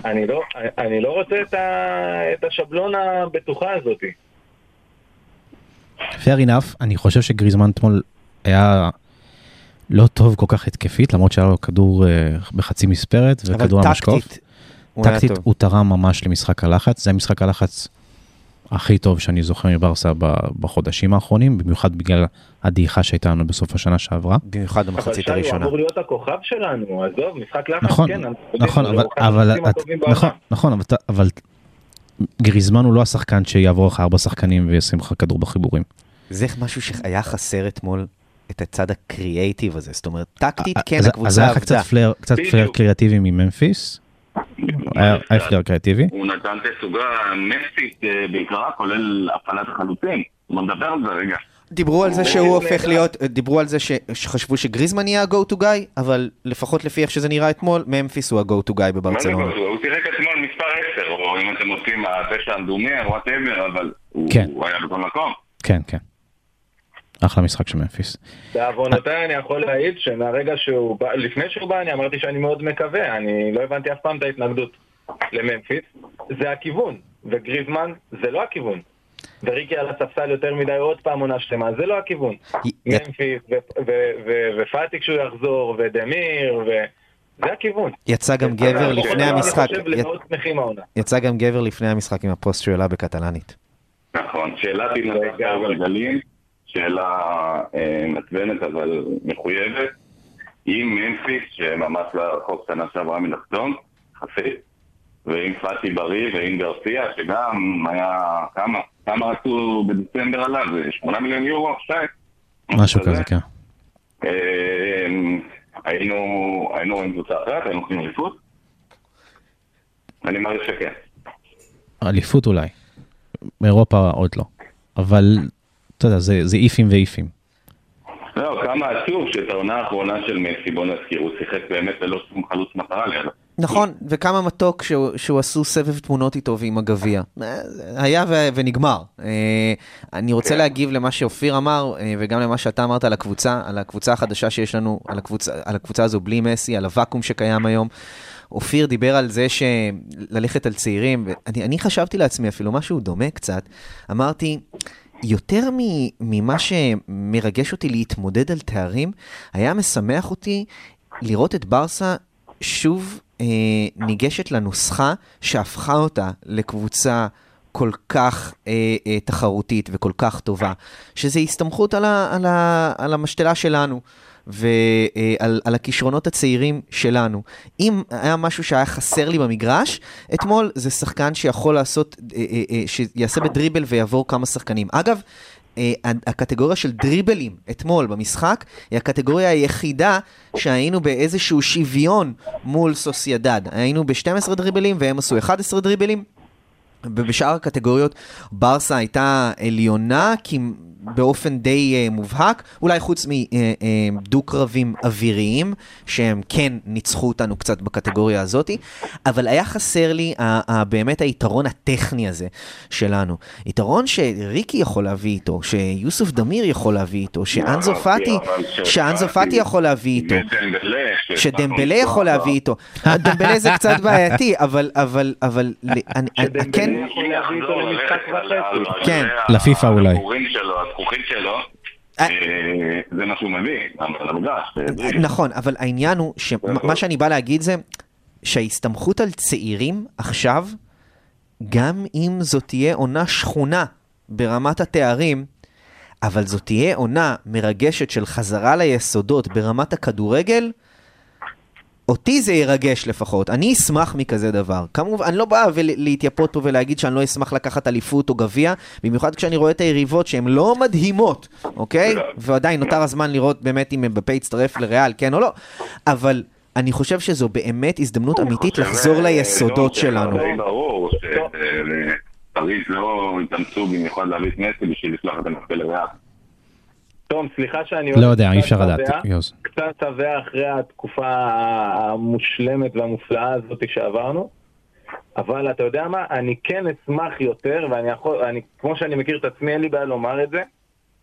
אני לא, אני לא רוצה את, ה, את השבלון הבטוחה הזאת. fair enough, אני חושב שגריזמן אתמול היה לא טוב כל כך התקפית, למרות שהיה לו כדור אה, בחצי מספרת וכדור אבל המשקוף. טקטית, הוא היה טקטית. הוא תרם ממש למשחק הלחץ, זה המשחק הלחץ הכי טוב שאני זוכר מברסה בחודשים האחרונים, במיוחד בגלל הדעיכה שהייתה לנו בסוף השנה שעברה. במיוחד אבל במחצית שי, הוא הראשונה. אמור להיות הכוכב שלנו, עזוב, משחק לחץ, נכון, כן, יודעים, נכון, הוא אבל, אבל, את, נכון. נכון, אבל, אבל גריזמן הוא לא השחקן שיעבור לך ארבע שחקנים וישים לך כדור בחיבורים. זה משהו שהיה חסר אתמול, את הצד הקריאייטיב הזה. זאת אומרת, טקטית, אז- כן, אז הקבוצה היה לך עבדה. קצת פלר, קצת פלר. קריאטיבי מממפיס, היה פלר קריאטיבי. הוא נתן תצוגה מסית אה, בעיקרה, כולל הפעלת החלוצים. בוא נדבר על זה רגע. דיברו על זה הוא שהוא. הופך להיות, דיברו על זה שחשבו שגריזמן יהיה ה-go to guy, אבל לפחות לפי איך שזה נראה אתמול, ממפיס הוא ה-go to guy בברצלונה. גול? הוא שיחק אתמול מספר 10, או אם אתם רוצים, התשע המדומה, whatever, אבל הוא כן. הוא היה בכל מקום. כן, כן. אחלה משחק של ממפיס. בעוונותיי אני יכול להעיד שמהרגע שהוא בא, לפני שהוא בא אני אמרתי שאני מאוד מקווה, אני לא הבנתי אף פעם את ההתנגדות לממפיס, זה הכיוון, וגריזמן זה לא הכיוון. וריקי על הספסל יותר מדי עוד פעם עונה שלמה, זה לא הכיוון. ממפיס ופאטי כשהוא יחזור, ודמיר, ו... זה הכיוון. יצא גם גבר לפני המשחק. יצא גם גבר לפני המשחק עם הפוסט שהוא העלה בקטלנית. נכון, שאלת התנתק לגמרי. שאלה אה, מעצבנת אבל מחויבת. אם ממפיס, שממש רחוק שנה שעברה מלחתום, יחסית, ועם פאטי בריא ועם גרסיה, שגם היה כמה, כמה רצו בדצמבר עליו, זה 8 מיליון יורו, שי? משהו כזה, כן. אה, היינו היינו רואים קבוצה אחרת, היינו הולכים אליפות? אני מעריך שכן. אליפות אולי. באירופה עוד לא. אבל, אתה יודע, זה זה איפים ואיפים. לא, כמה עצוב שאת העונה האחרונה של מסי, בוא נזכיר, הוא שיחק באמת ללא שום חלוץ מטרה לידו. נכון, וכמה מתוק שהוא, שהוא עשו סבב תמונות איתו ועם הגביע. אה, היה ו, ונגמר. אה, אני רוצה להגיב למה שאופיר אמר, אה, וגם למה שאתה אמרת על הקבוצה, על הקבוצה החדשה שיש לנו, על הקבוצה, על הקבוצה הזו בלי מסי, על הוואקום שקיים היום. אופיר דיבר על זה שללכת על צעירים, ואני אני חשבתי לעצמי אפילו משהו דומה קצת. אמרתי, יותר ממה שמרגש אותי להתמודד על תארים, היה משמח אותי לראות את ברסה שוב אה, ניגשת לנוסחה שהפכה אותה לקבוצה כל כך אה, אה, תחרותית וכל כך טובה, שזה הסתמכות על, ה, על, ה, על המשתלה שלנו. ועל על הכישרונות הצעירים שלנו. אם היה משהו שהיה חסר לי במגרש, אתמול זה שחקן שיכול לעשות, אה, אה, אה, שיעשה בדריבל ויעבור כמה שחקנים. אגב, הקטגוריה של דריבלים אתמול במשחק היא הקטגוריה היחידה שהיינו באיזשהו שוויון מול סוסיידד. היינו ב-12 דריבלים והם עשו 11 דריבלים. ובשאר הקטגוריות ברסה הייתה עליונה כי באופן די uh, מובהק, אולי חוץ מדו-קרבים אוויריים, שהם כן ניצחו אותנו קצת בקטגוריה הזאת, אבל היה חסר לי ה- ה- באמת היתרון הטכני הזה שלנו. יתרון שריקי יכול להביא איתו, שיוסוף דמיר יכול להביא איתו, שאנזו פאטי, שאנזו פאטי יכול להביא איתו. שדמבלה יכול להביא איתו. דמבלה זה קצת בעייתי, אבל, אבל, אבל, אני- אני- כן, יכול להביא איתו למשחק וחצי. כן. לפיפ"א אולי. הדיבורים שלו, הזכוכית שלו, אה. אה, זה מה שהוא מביא, על המגרש. אה, נכון, אבל העניין הוא, שמה שאני בא להגיד זה, שההסתמכות על צעירים עכשיו, גם אם זאת תהיה עונה שכונה ברמת התארים, אבל זאת תהיה עונה מרגשת של חזרה ליסודות ברמת הכדורגל, אותי זה ירגש לפחות, אני אשמח מכזה דבר. כמובן, אני לא בא להתייפות פה ולהגיד שאני לא אשמח לקחת אליפות או גביע, במיוחד כשאני רואה את היריבות שהן לא מדהימות, אוקיי? ועדיין נותר הזמן לראות באמת אם מבפה יצטרף לריאל, כן או לא, אבל אני חושב שזו באמת הזדמנות אמיתית לחזור אה, ליסודות לא, שלנו. די ברור שפריז לא התאמצו במיוחד להביא את מסי בשביל לשלוח את המחבל לריאל. תום, סליחה שאני... לא יודע, אי אפשר לדעת, יוז. קצת שבע אחרי התקופה המושלמת והמופלאה הזאת שעברנו, אבל אתה יודע מה, אני כן אשמח יותר, ואני יכול, אני, כמו שאני מכיר את עצמי, אין לי בעיה לומר את זה,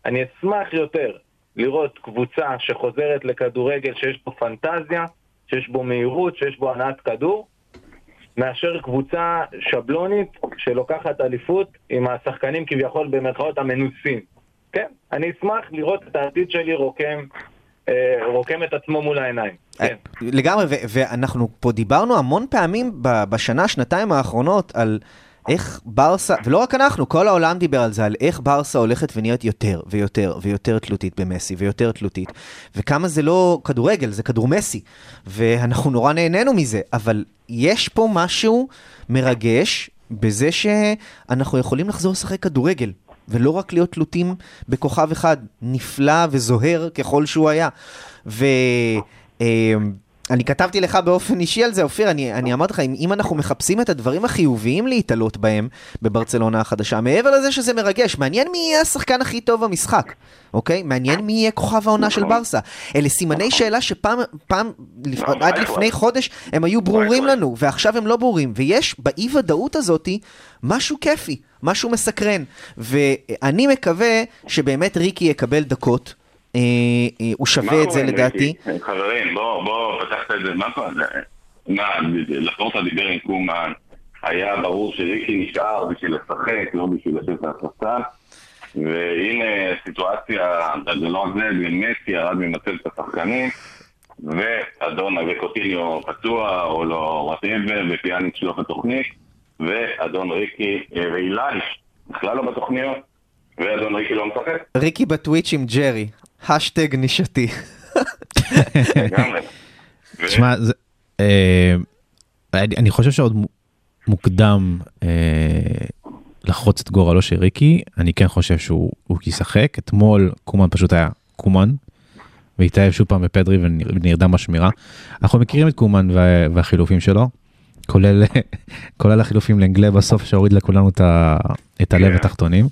אני אשמח יותר לראות קבוצה שחוזרת לכדורגל שיש בו פנטזיה, שיש בו מהירות, שיש בו הנעת כדור, מאשר קבוצה שבלונית שלוקחת אליפות עם השחקנים כביכול במרכאות המנוסים. כן, אני אשמח לראות את העתיד שלי רוקם, אה, רוקם את עצמו מול העיניים. כן. לגמרי, ו- ואנחנו פה דיברנו המון פעמים בשנה, שנתיים האחרונות על איך ברסה, ולא רק אנחנו, כל העולם דיבר על זה, על איך ברסה הולכת ונהיית יותר ויותר ויותר תלותית במסי ויותר תלותית, וכמה זה לא כדורגל, זה כדור מסי, ואנחנו נורא נהנינו מזה, אבל יש פה משהו מרגש בזה שאנחנו יכולים לחזור לשחק כדורגל. ולא רק להיות תלותים בכוכב אחד, נפלא וזוהר ככל שהוא היה. ואני כתבתי לך באופן אישי על זה, אופיר, אני, אני אמרתי לך, אם, אם אנחנו מחפשים את הדברים החיוביים להתעלות בהם בברצלונה החדשה, מעבר לזה שזה מרגש, מעניין מי יהיה השחקן הכי טוב במשחק, אוקיי? מעניין מי יהיה כוכב העונה של ברסה. אלה סימני שאלה שפעם, פעם, לפ... עד לפני חודש הם היו ברורים לנו, ועכשיו הם לא ברורים. ויש באי ודאות הזאתי משהו כיפי, משהו מסקרן. ואני מקווה שבאמת ריקי יקבל דקות. אה, אה, הוא שווה את זה לדעתי. חברים, בואו, בואו, פתחת את זה, מה קורה? מה, לפורטה דיבר עם קומן, היה ברור שריקי נשאר בשביל לשחק, לא בשביל לשבת על הספסל. והנה סיטואציה, זה לא רק זה, מסי ירד ממצבת השחקנים, ואדון וקוטיניו פצוע, או לא וואטאבר, ופיאניק שלו בתוכנית, ואדון ריקי ואילי, בכלל לא בתוכניות, ואדון ריקי לא משחק. ריקי בטוויץ' עם ג'רי, השטג נישתי. תשמע, זה- אה, אני אני חושב שעוד מו- מוקדם אה, לחרוץ את גורלו של ריקי, אני כן חושב שהוא הוא ישחק. אתמול קומן פשוט היה קומן, והתאהב שוב פעם בפדרי ונרדם בשמירה. אנחנו מכירים את קומן וה- והחילופים שלו, כולל כולל החילופים לאנגלה בסוף שהוריד לכולנו את ה- את הלב כן. התחתונים.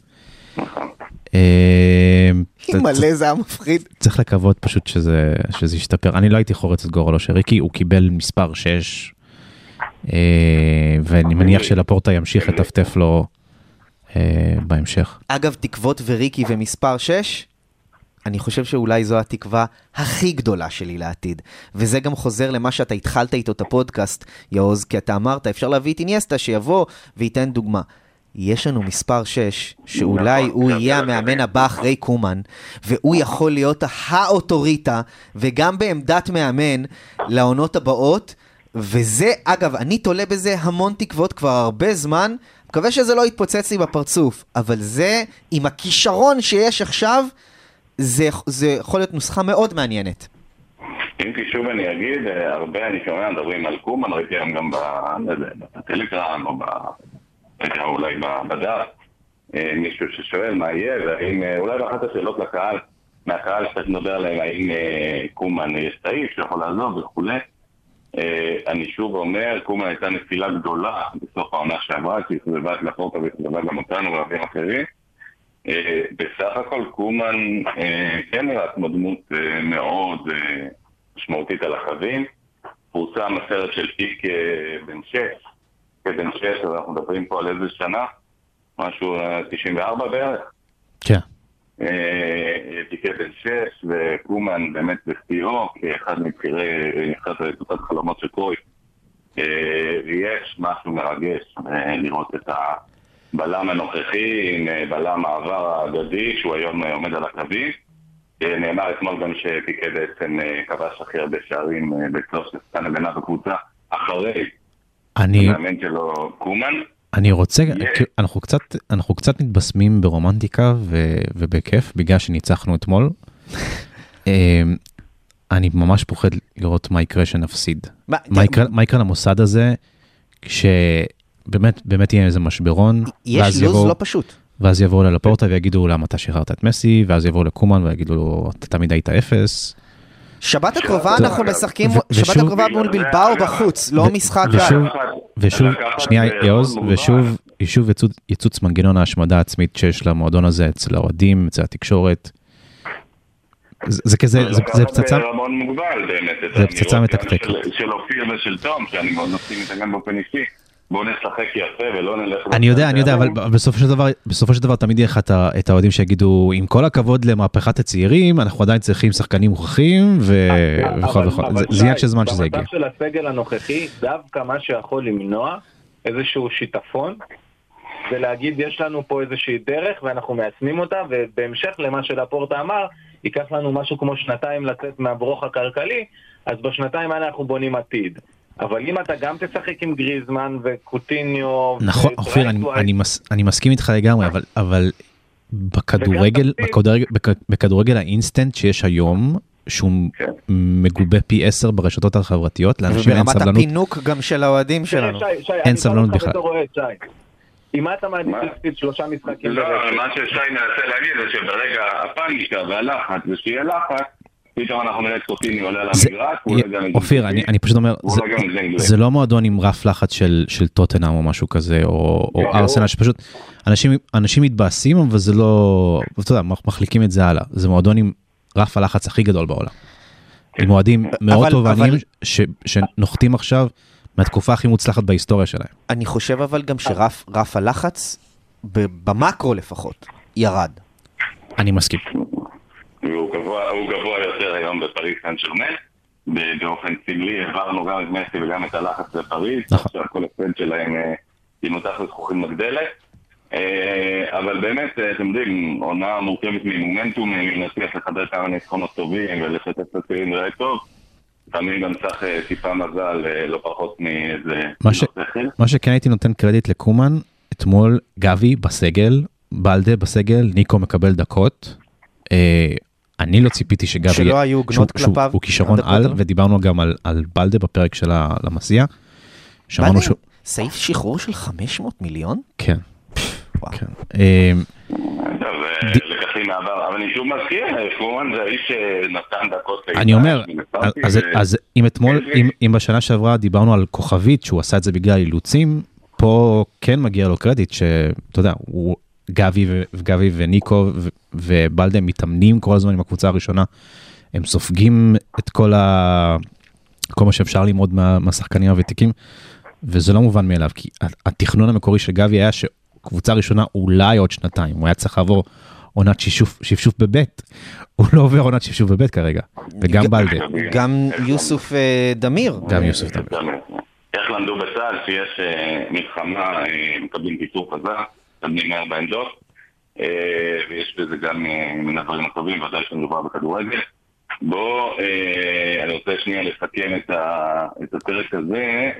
אה, מלא זה היה מפחיד. צריך לקוות פשוט שזה, שזה ישתפר. אני לא הייתי חורץ את גורלו של ריקי, הוא קיבל מספר 6, אה, ואני מניח שלפורטה ימשיך לטפטף לו אה, בהמשך. אגב, תקוות וריקי ומספר 6, אני חושב שאולי זו התקווה הכי גדולה שלי לעתיד. וזה גם חוזר למה שאתה התחלת איתו את הפודקאסט, יעוז, כי אתה אמרת, אפשר להביא את איניאסטה שיבוא וייתן דוגמה. יש לנו מספר 6, שאולי נכון, הוא יהיה יותר המאמן. הבא אחרי קומן, והוא יכול להיות האוטוריטה, וגם בעמדת מאמן לעונות הבאות, וזה, אגב, אני תולה בזה המון תקוות כבר הרבה זמן, מקווה שזה לא יתפוצץ לי בפרצוף, אבל זה, עם הכישרון שיש עכשיו, זה, זה יכול להיות נוסחה מאוד מעניינת. אם כי שוב אני אגיד, אה, הרבה אני שומע מדברים על קומן, ראיתי היום גם יודע, בטלגרם או ב... יודע, אולי בדף, אה, מישהו ששואל מה יהיה, והאם, אה, אולי באחת השאלות לקהל, מהקהל שאתה מדבר עליהם, האם אה, קומן יש סעיף שיכול לעזוב וכולי. אה, אני שוב אומר, קומן הייתה נפילה גדולה בסוף העונה שעברה, שאכזבה את לפורטה ואכזבה גם אותנו ורבים אחרים. בסך הכל קומן אה, כן נראה כמו דמות אה, מאוד אה, משמעותית על הקווים. פורסם הסרט של פיק בן שש, כבן שש, אז אנחנו מדברים פה על איזה שנה? משהו אה, 94 בערך. כן. פיקי בן שש, וקומן באמת בשיאו, כאחד מבכירי נבחרת קבוצת חלומות של קרויף. אה, ויש משהו מרגש לראות את הבלם הנוכחי עם אה, בלם העבר האגדי, שהוא היום אה, עומד על הקווים. אה, נאמר אתמול גם שפיקי בעצם כבש הכי הרבה שערים בצלוב של שחקן הגנה בקבוצה, אחרי אני, המאמן שלו קומן. אני רוצה. כי אנחנו קצת, אנחנו קצת מתבשמים ברומנטיקה ו, ובכיף בגלל שניצחנו אתמול. אני ממש פוחד לראות מה יקרה שנפסיד. מה, מה יקרה, מה יקרה למוסד הזה כשבאמת באמת יהיה איזה משברון, יש לוז יבואו- לא פשוט. ואז יבואו ללפורטה ויגידו למה אתה שחררת את מסי, ואז יבואו לקומן ויגידו לו אתה תמיד היית אפס. שבת הקרובה זה- אנחנו משחקים, ו- שבת הקרובה מול בלבאו בחוץ, לא ו- משחק ושוב- שנייה יעוז. ושוב, ושוב יצוץ, יצוץ מנגנון ההשמדה העצמית שיש למועדון הזה אצל האוהדים, אצל התקשורת. זה, זה כזה, זה, זה לקחת פצצה, באמת. זה פצצה מתקתקת. של- של אופיר ושל תום, שאני מאוד מסכים איתה גם באופן אישי. בואו נשחק יפה ולא נלך... אני יודע, אני יודע, אבל. בסופו של דבר, בסופו של דבר תמיד יהיה לך את האוהדים שיגידו, עם כל הכבוד למהפכת הצעירים, אנחנו עדיין צריכים שחקנים מוכרחים, וכל וכל, זה- זה עניין של זמן שזה יגיע. במצב של הסגל הנוכחי, דווקא מה שיכול למנוע איזשהו שיטפון, ולהגיד יש לנו פה איזושהי דרך ואנחנו מיישמים אותה, ובהמשך למה שלפורטה אמר, ייקח לנו משהו כמו שנתיים לצאת מהברוך הכלכלי, אז בשנתיים האלה אנחנו בונים עתיד. אבל אם אתה גם תשחק עם גריזמן וקוטיניו... נכון, אופיר, אני, אני, מס, אני מסכים איתך לגמרי, אבל, אבל בכדורגל. בכדורגל, בכ- בכדורגל האינסטנט שיש היום, שהוא כן. מגובה פי 10 ברשתות החברתיות, לאנשים אין וברמת סבלנות. הפינוק גם של האוהדים שלנו. שי, שי, אין סבלנות אותך בכלל. אם אתה מעדיף? להפסיד שלושה משחקים לא, מה ששי מנסה להגיד זה שברגע הפאניקה והלחץ, ושיהיה לחץ, פתאום אנחנו נראה את קוטיני עולה על זה- המגרש, הוא עולה גם עם אופיר, אני, אני פשוט אומר, זה, לא מועדון עם רף לחץ של, של טוטנאם או משהו כזה, או, או לא. ארסנל, שפשוט אנשים, אנשים מתבאסים, אבל זה לא, אתה יודע, מח- מחליקים את זה הלאה. זה מועדון עם רף הלחץ הכי גדול בעולם. עם אוהדים מאוד תובעניים, שנוחתים עכשיו מהתקופה הכי מוצלחת בהיסטוריה שלהם. אני חושב אבל גם שרף רף הלחץ, ב- במקרו לפחות, ירד. אני מסכים. והוא גבוה, גבוה יותר היום בפריס סן שרמן. באופן סמלי העברנו גם את מסי וגם את הלחץ לפריז. נכון. עכשיו כל הפרד שלהם אה, עם אותה זכוכים מגדלת. אה, אבל באמת, אה, אתם יודעים, עונה מורכבת ממומנטום, אם נצליח לחבר כמה ניצחונות טובים ולשתף את הצעירים נראה טוב. לפעמים גם צריך אה, טיפה מזל, אה, לא פחות מאיזה... מה ש- שכל. מה שכן הייתי נותן קרדיט לקומן, אתמול גבי בסגל, בלדה בסגל, ניקו מקבל דקות. אה, אני לא ציפיתי שגבי... שלא היו הוגנות שהוא- כלפיו הוא כישרון על? ודיברנו גם על, על בלדה בפרק של המסיע. שמענו שהוא... סעיף שחרור של 500 מיליון? כן, וואו. כן. אה, טוב, אה, ד- לקחים מהעבר, אבל אני שוב מזכיר, אה, פורמן זה האיש שנתן דקות אני אומר, לסטארטי, אז, אם אתמול, כן, אם, אם בשנה שעברה דיברנו על כוכבית שהוא עשה את זה בגלל אילוצים, פה כן מגיע לו קרדיט שאתה יודע, הוא גבי ו- וגבי וניקו ו- ובלדה מתאמנים כל הזמן עם הקבוצה הראשונה, הם סופגים את כל, ה... כל מה שאפשר ללמוד מה... מהשחקנים הוותיקים, וזה לא מובן מאליו, כי התכנון המקורי של גבי היה שקבוצה ראשונה אולי עוד שנתיים, הוא היה צריך לעבור עונת שפשוף, שפשוף בבית, הוא לא עובר עונת שפשוף בבית כרגע, וגם גם- בלדה. גם יוסוף אה, דמיר. גם יוסף דמיר. איך למדו בצה"ל שיש אה, מלחמה, אה, מקבלים קיצור חזק, מקבלים מהר בעמדות, אה, ויש בזה גם אה, מן הדברים הטובים, ודאי שמדובר בכדורגל. בואו, אה, אני רוצה שנייה לסכם את, הפרק הזה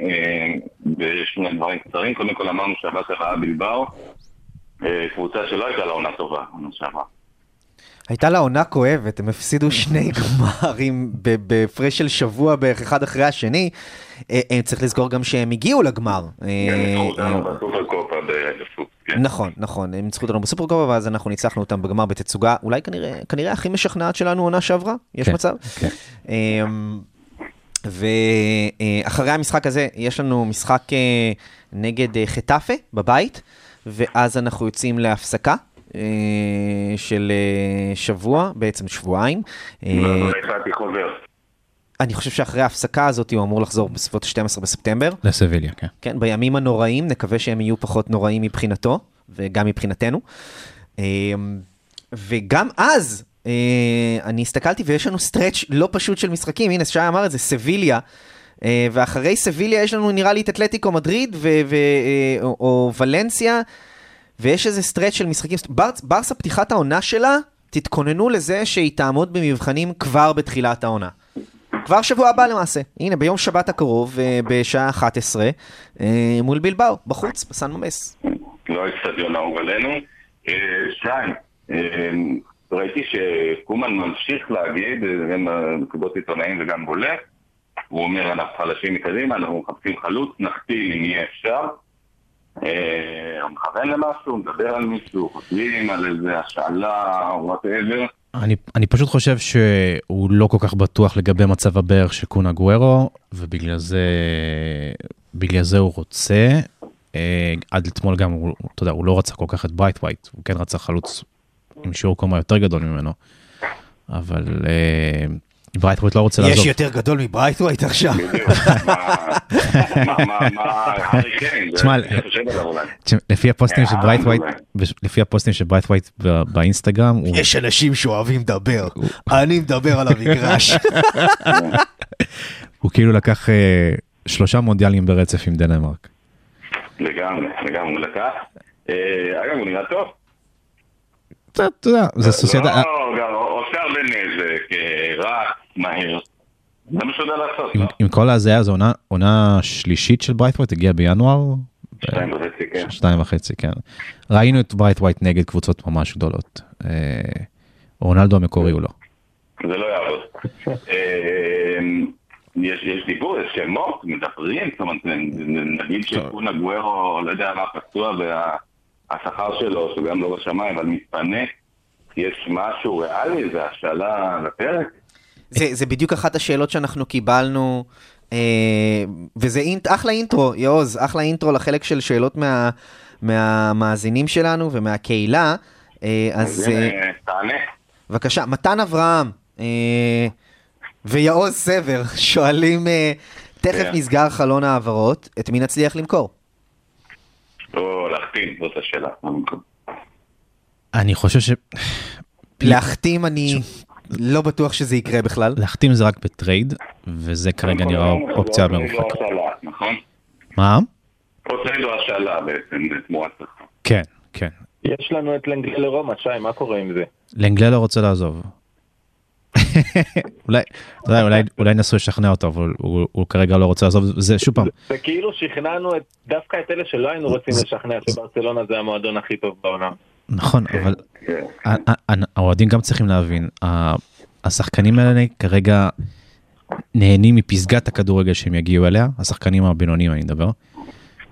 בשני דברים קצרים. קודם כל אמרנו שהבת רעה בלבר, אה, קבוצה שלא הייתה לה עונה טובה, עונה שעברה. הייתה לה עונה כואבת, הם הפסידו שני גמרים בהפרש של שבוע בערך אחד אחרי השני. צריך לזכור גם שהם הגיעו לגמר. נכון, נכון, הם ניצחו אותנו בסופרקופה, ואז אנחנו ניצחנו אותם בגמר בתצוגה, אולי כנראה, כנראה הכי משכנעת שלנו עונה שעברה, יש כן, מצב. כן. אמ, ואחרי המשחק הזה, יש לנו משחק אה, נגד אה, חטאפה בבית, ואז אנחנו יוצאים להפסקה. אה, של שבוע, בעצם שבועיים. לא, החלטתי חוזר. אני חושב שאחרי ההפסקה הזאת הוא אמור לחזור בסביבות ה-12 בספטמבר. לסביליה, כן. כן, בימים הנוראים, נקווה שהם יהיו פחות נוראים מבחינתו, וגם מבחינתנו. אמ, וגם אז, אה, אני הסתכלתי ויש לנו סטרץ' לא פשוט של משחקים, הנה שי אמר את זה, סביליה. אה, ואחרי סביליה יש לנו נראה לי את אתלטיקו מדריד ו- ו- אה, או, או ולנסיה, ויש איזה סטרץ' של משחקים. בר, ברסה פתיחת העונה שלה, תתכוננו לזה שהיא תעמוד במבחנים כבר בתחילת העונה. כבר שבוע הבא למעשה. הנה, ביום שבת הקרוב, אה, בשעה 11, אה, מול בלבאו, בחוץ, בסן ממס. לא האצטדיון האהוב עלינו. אה, אה, ראיתי שקומן ממשיך להגיד, במסיבות עיתונאים וגם בולט, הוא אומר, אנחנו חלשים מקדימה, אנחנו מחפשים חלוץ, נחתים אם יהיה אפשר. הוא מכוון למשהו, מדבר על מישהו, חושבים על איזה השאלה, whatever. אני, אני פשוט חושב שהוא לא כל כך בטוח לגבי מצב הברך של קון אגוארו, ובגלל זה, בגלל זה הוא רוצה. אה, עד אתמול גם, הוא, אתה יודע, הוא לא רצה כל כך את ברייט ווייט, הוא כן רצה חלוץ עם שיעור קומה יותר גדול ממנו, אבל אה, ברייט ווייט לא רוצה לעזוב. יש יותר גדול מברייטווייט עכשיו. בדיוק. מה, מה, מה, מה, הארי קיין, זה- תשמע, אני חושב עליו אולי. תשמע, לפי הפוסטים של ברייט ווייט, מעולה. לפי הפוסטים של ברייט ווייט ב- באינסטגרם, יש אנשים שאוהבים לדבר, אני מדבר על המגרש. הוא כאילו לקח אה, שלושה מונדיאלים ברצף עם דנמרק. לגמרי, לגמרי הוא לקח. אה, אגב, הוא נראה טוב. אתה יודע, זה סוסיידד... לא, גם עושה הרבה נזק, אה, רץ, מהר. זה מה שהוא יודע לעשות, עם- לא? עם כל הזה, זו עונה- עונה שלישית של ברייטווייט, הגיעה בינואר? שתיים וחצי, כן. שתיים וחצי, כן. ראינו את ברייטווייט נגד קבוצות ממש גדולות. אה, רונלדו המקורי הוא לא. זה לא יעבוד. אה, יש יש דיבור, יש שמות, מדברים, זאת אומרת, נגיד שקון אגוארו, לא יודע מה, פצוע והשכר שלו, שהוא גם לא בשמיים, אבל מתפנה, יש משהו ריאלי, זה השאלה לפרק? זה, זה בדיוק אחת השאלות שאנחנו קיבלנו, אה, וזה אינט, אחלה אינטרו, יעוז, אחלה אינטרו לחלק של שאלות מה, מהמאזינים שלנו ומהקהילה. אה, אז אה, תענה. בבקשה, מתן אברהם אה, ויעוז סבר שואלים, אה, תכף כן. נסגר חלון העברות, את מי נצליח למכור? או להחתים, זאת השאלה. אני חושב ש... להחתים אני לא בטוח שזה יקרה בכלל. להחתים זה רק בטרייד, וזה כרגע נראה אופציה או טרייד או מרוחקת. השאלה, נכון? מה? או טרייד או השאלה בעצם, תמורת שכר. כן, כן. יש לנו את לנגלה לרומא, שי, מה קורה עם זה? לנגלה לא רוצה לעזוב. אולי, אולי, אולי נסו לשכנע אותו, אבל הוא, הוא כרגע לא רוצה לעזוב, זה שוב פעם, זה כאילו שכנענו את, דווקא את אלה שלא היינו רוצים לשכנע שברצלונה זה המועדון הכי טוב בעולם. נכון, אבל כן. ה- האוהדים גם צריכים להבין, השחקנים האלה כרגע נהנים מפסגת הכדורגל שהם יגיעו אליה, השחקנים הבינוניים אני מדבר,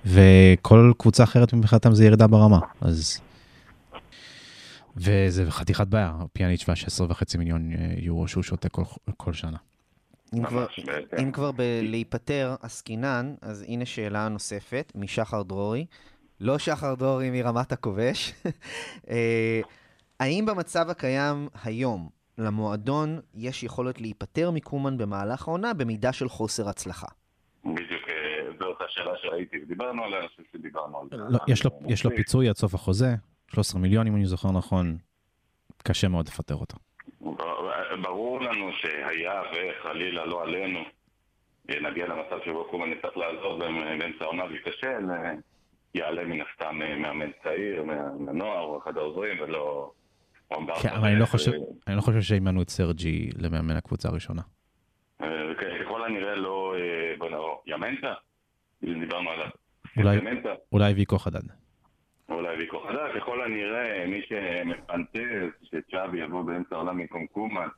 וכל קבוצה אחרת מבחינתם זה ירידה ברמה, אז... וזה חתיכת בעיה, פיאניץ' וה-16.5 מיליון אה, יורו שהוא שותה כל, כל שנה. אם כבר, ממש, בעצם. אם כבר בלהיפטר עסקינן, אז הנה שאלה נוספת משחר דרורי. לא שחר דרורי מרמת הכובש. אה, האם במצב הקיים היום למועדון יש יכולת להיפטר מקומן במהלך העונה במידה של חוסר הצלחה? בדיוק, אה, זו אותה שאלה שראיתי ודיברנו עליה, אני חושב שדיברנו על זה. לא, יש, לו, יש לו פיצוי עד סוף החוזה, 13 מיליון אם אני זוכר נכון, קשה מאוד לפטר אותו. ברור לנו שהיה וחלילה לא עלינו אה, נגיע למצב שבו קומן יצטרך לעזוב באמצע העונה וייכשל, אה, יעלה מן הסתם אה, מאמן צעיר, מה- מהנוער או אחד העוזרים ולא... כן, אבל אני לא חושב, אה, אני לא חושב שימנו את סרג'י למאמן הקבוצה הראשונה. אה, ככל הנראה לא... אה, בוא נראה, ימנטה? דיברנו עליו. אולי- ימנטה? אולי ויקו חדד. אולי ויקו חדש, ככל הנראה מי שמפנטז שצ'אבי יבוא באמצע העולם במקום קומן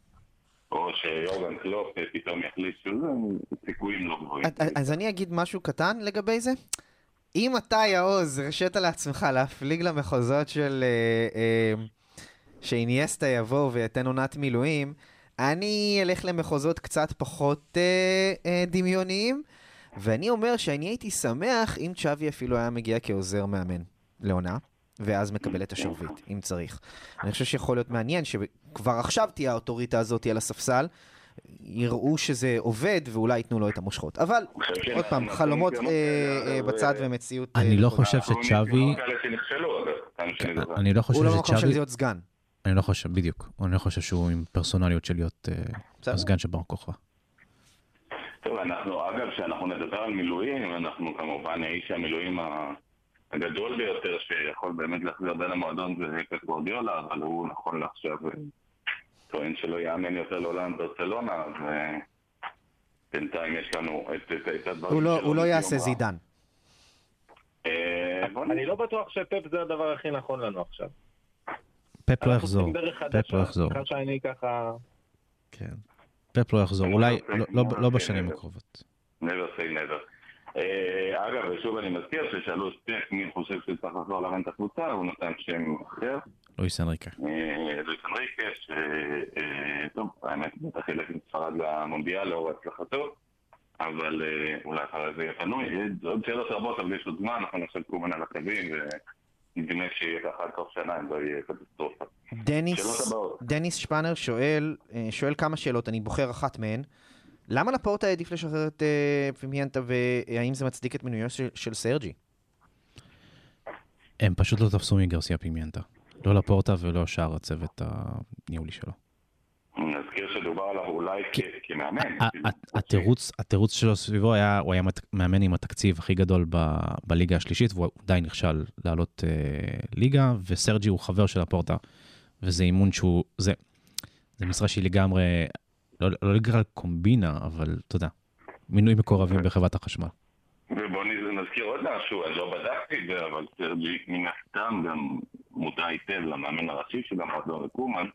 או שיורגן קלופ פתאום יחליט שזה, סיכויים לא גבוהים. אז אני אגיד משהו קטן לגבי זה. אם אתה, יעוז, הרשית לעצמך להפליג למחוזות של... אה, אה, שאיניאסטה יבוא ויתן עונת מילואים, אני אלך למחוזות קצת פחות אה, אה, דמיוניים, ואני אומר שאני הייתי שמח אם צ'אבי אפילו היה מגיע כעוזר מאמן לעונה, ואז מקבל את השרביט, אם צריך. אני חושב שיכול להיות מעניין שכבר עכשיו תהיה האוטוריטה הזאת על הספסל, יראו שזה עובד ואולי ייתנו לו את המושכות. אבל, כן, עוד פעם, חלומות אה, אה, בצד ומציאות... אני אה, לא. חושב שצ'אבי, מכירים כאלה שנכשלו, אגב, כמה שאני זוכר. אני לא הוא חושב לא במקום של שצ'אבי, להיות סגן. אני לא חושב, בדיוק, אני לא חושב שהוא עם פרסונליות של להיות אה. הסגן של בר כוכבא. טוב, אנחנו, אגב, כשאנחנו נדבר על מילואים, אנחנו כמובן האיש המילואים הגדול ביותר שיכול באמת להחזיר בין המועדון זה פט גורדיולה, אבל הוא נכון לעכשיו אה, טוען שלא יאמן יותר לעולם ברצלונה, אז אה, בינתיים יש לנו את הדברים לא- שלו הוא לא יעשה. זידן. אני לא בטוח שפפ זה הדבר הכי נכון לנו עכשיו. פפ לא יחזור, פפ. לא יחזור. סליחה שאני ככה... כן. פפ לא יחזור, אולי לא- לא- לא בשנים הקרובות. never say never. אה, אגב, ושוב אני מזכיר ששאלו פק מי חושב שצריך לחזור לאמן את הקבוצה, הוא נתן שם אחר. לואיס אנריקה. אה, לואיס אנריקה, שטוב, האמת, בטח ילך עם ספרד למונדיאל לאור הצלחתו, אבל אה, אולי אחרי זה יהיה פנוי. עוד שאלות רבות, אבל יש עוד זמן, אנחנו נעשה קומן על הקווים, ונדמה שיהיה ככה עד סוף שנה, אם לא יהיה קטסטרופה. דניס. דניס שפאנר שואל, אה, שואל כמה שאלות, אני בוחר אחת מהן. למה לפורטה העדיף לשחרר את אה, פימיינטה, והאם זה מצדיק את מינויו של, של סרג'י? הם פשוט לא תפסו מגרסיה פימיינטה. לא לפורטה ולא שאר הצוות הניהולי שלו. שדובר עליו אולי כ- כמאמן. כאילו, התירוץ, שלו סביבו היה, הוא היה מאמן עם התקציב הכי גדול בליגה השלישית, והוא די נכשל לעלות אה, ליגה, וסרג'י הוא חבר של לפורטה, וזה אימון שהוא, זה, משרה שהיא לגמרי, לא, לא בגלל קומבינה, אבל אתה יודע, מינוי מקורבים בחברת החשמל. ובוא נזכיר עוד משהו, אני לא בדקתי את זה, אבל סרג'י מן הסתם גם מודע היטב למאמן הראשי של המועדון וקומן,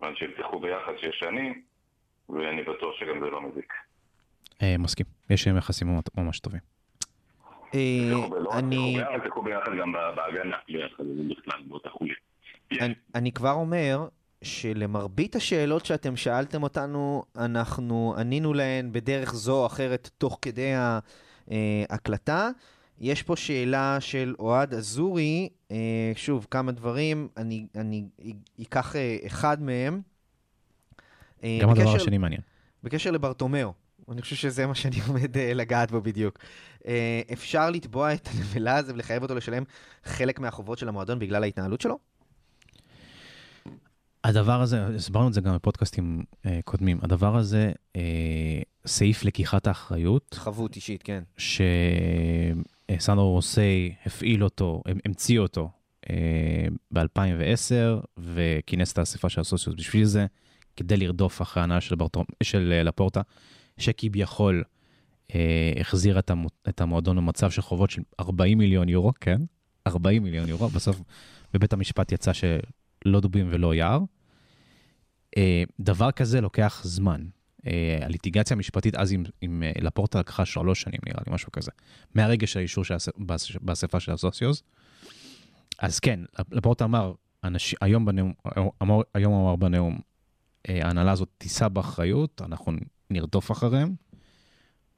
אבל שהבטיחו ביחד שש שנים, ואני בטוח שגם זה לא מזיק. אה, מסכים, יש להם יחסים ממש- טובים. אה, לא אני... הבטיחו ביחד, הבטיחו ביחד גם ב- בהגנה, ביחד, זה בכלל באותה חוליה. אני, כבר אומר שלמרבית השאלות שאתם שאלתם אותנו, אנחנו ענינו להן בדרך זו או אחרת תוך כדי ההקלטה. יש פה שאלה של אוהד אזורי, אה, שוב, כמה דברים, אני, אני אקח אה, אחד מהם. אה, גם הדבר בקשר- השני מעניין. בקשר לברטומיאו, אני חושב שזה מה שאני עומד אה, לגעת בו בדיוק. אה, אפשר לתבוע את הנבלה הזה ולחייב אותו לשלם חלק מהחובות של המועדון בגלל ההתנהלות שלו? הדבר הזה, הסברנו את זה גם בפודקאסטים אה, קודמים, הדבר הזה, אה, סעיף לקיחת האחריות, חבות אישית, כן. שסנדרו רוסי הפעיל אותו, המציא אותו אה, ב-2010, וכינס את האספה של הסוציוס בשביל זה, כדי לרדוף אחרי ההנאה של, ברטו, של אה, לפורטה, שכביכול אה, החזיר את, המו, את המועדון למצב של חובות של 40 מיליון יורו, כן? 40 מיליון יורו, בסוף בבית המשפט יצא שלא דובים ולא יער. אה, דבר כזה לוקח זמן. אה, הליטיגציה המשפטית אז עם, עם אה, לפורטה לקחה שלוש שנים נראה לי, משהו כזה. מהרגע של האישור של האס- באס- באספה של הסוציוס. אז כן, לפורטה אמר, אנש, היום, בנאום, אמר, היום אמר בנאום, ההנהלה הזאת תישא באחריות, אנחנו נרדוף אחריהם.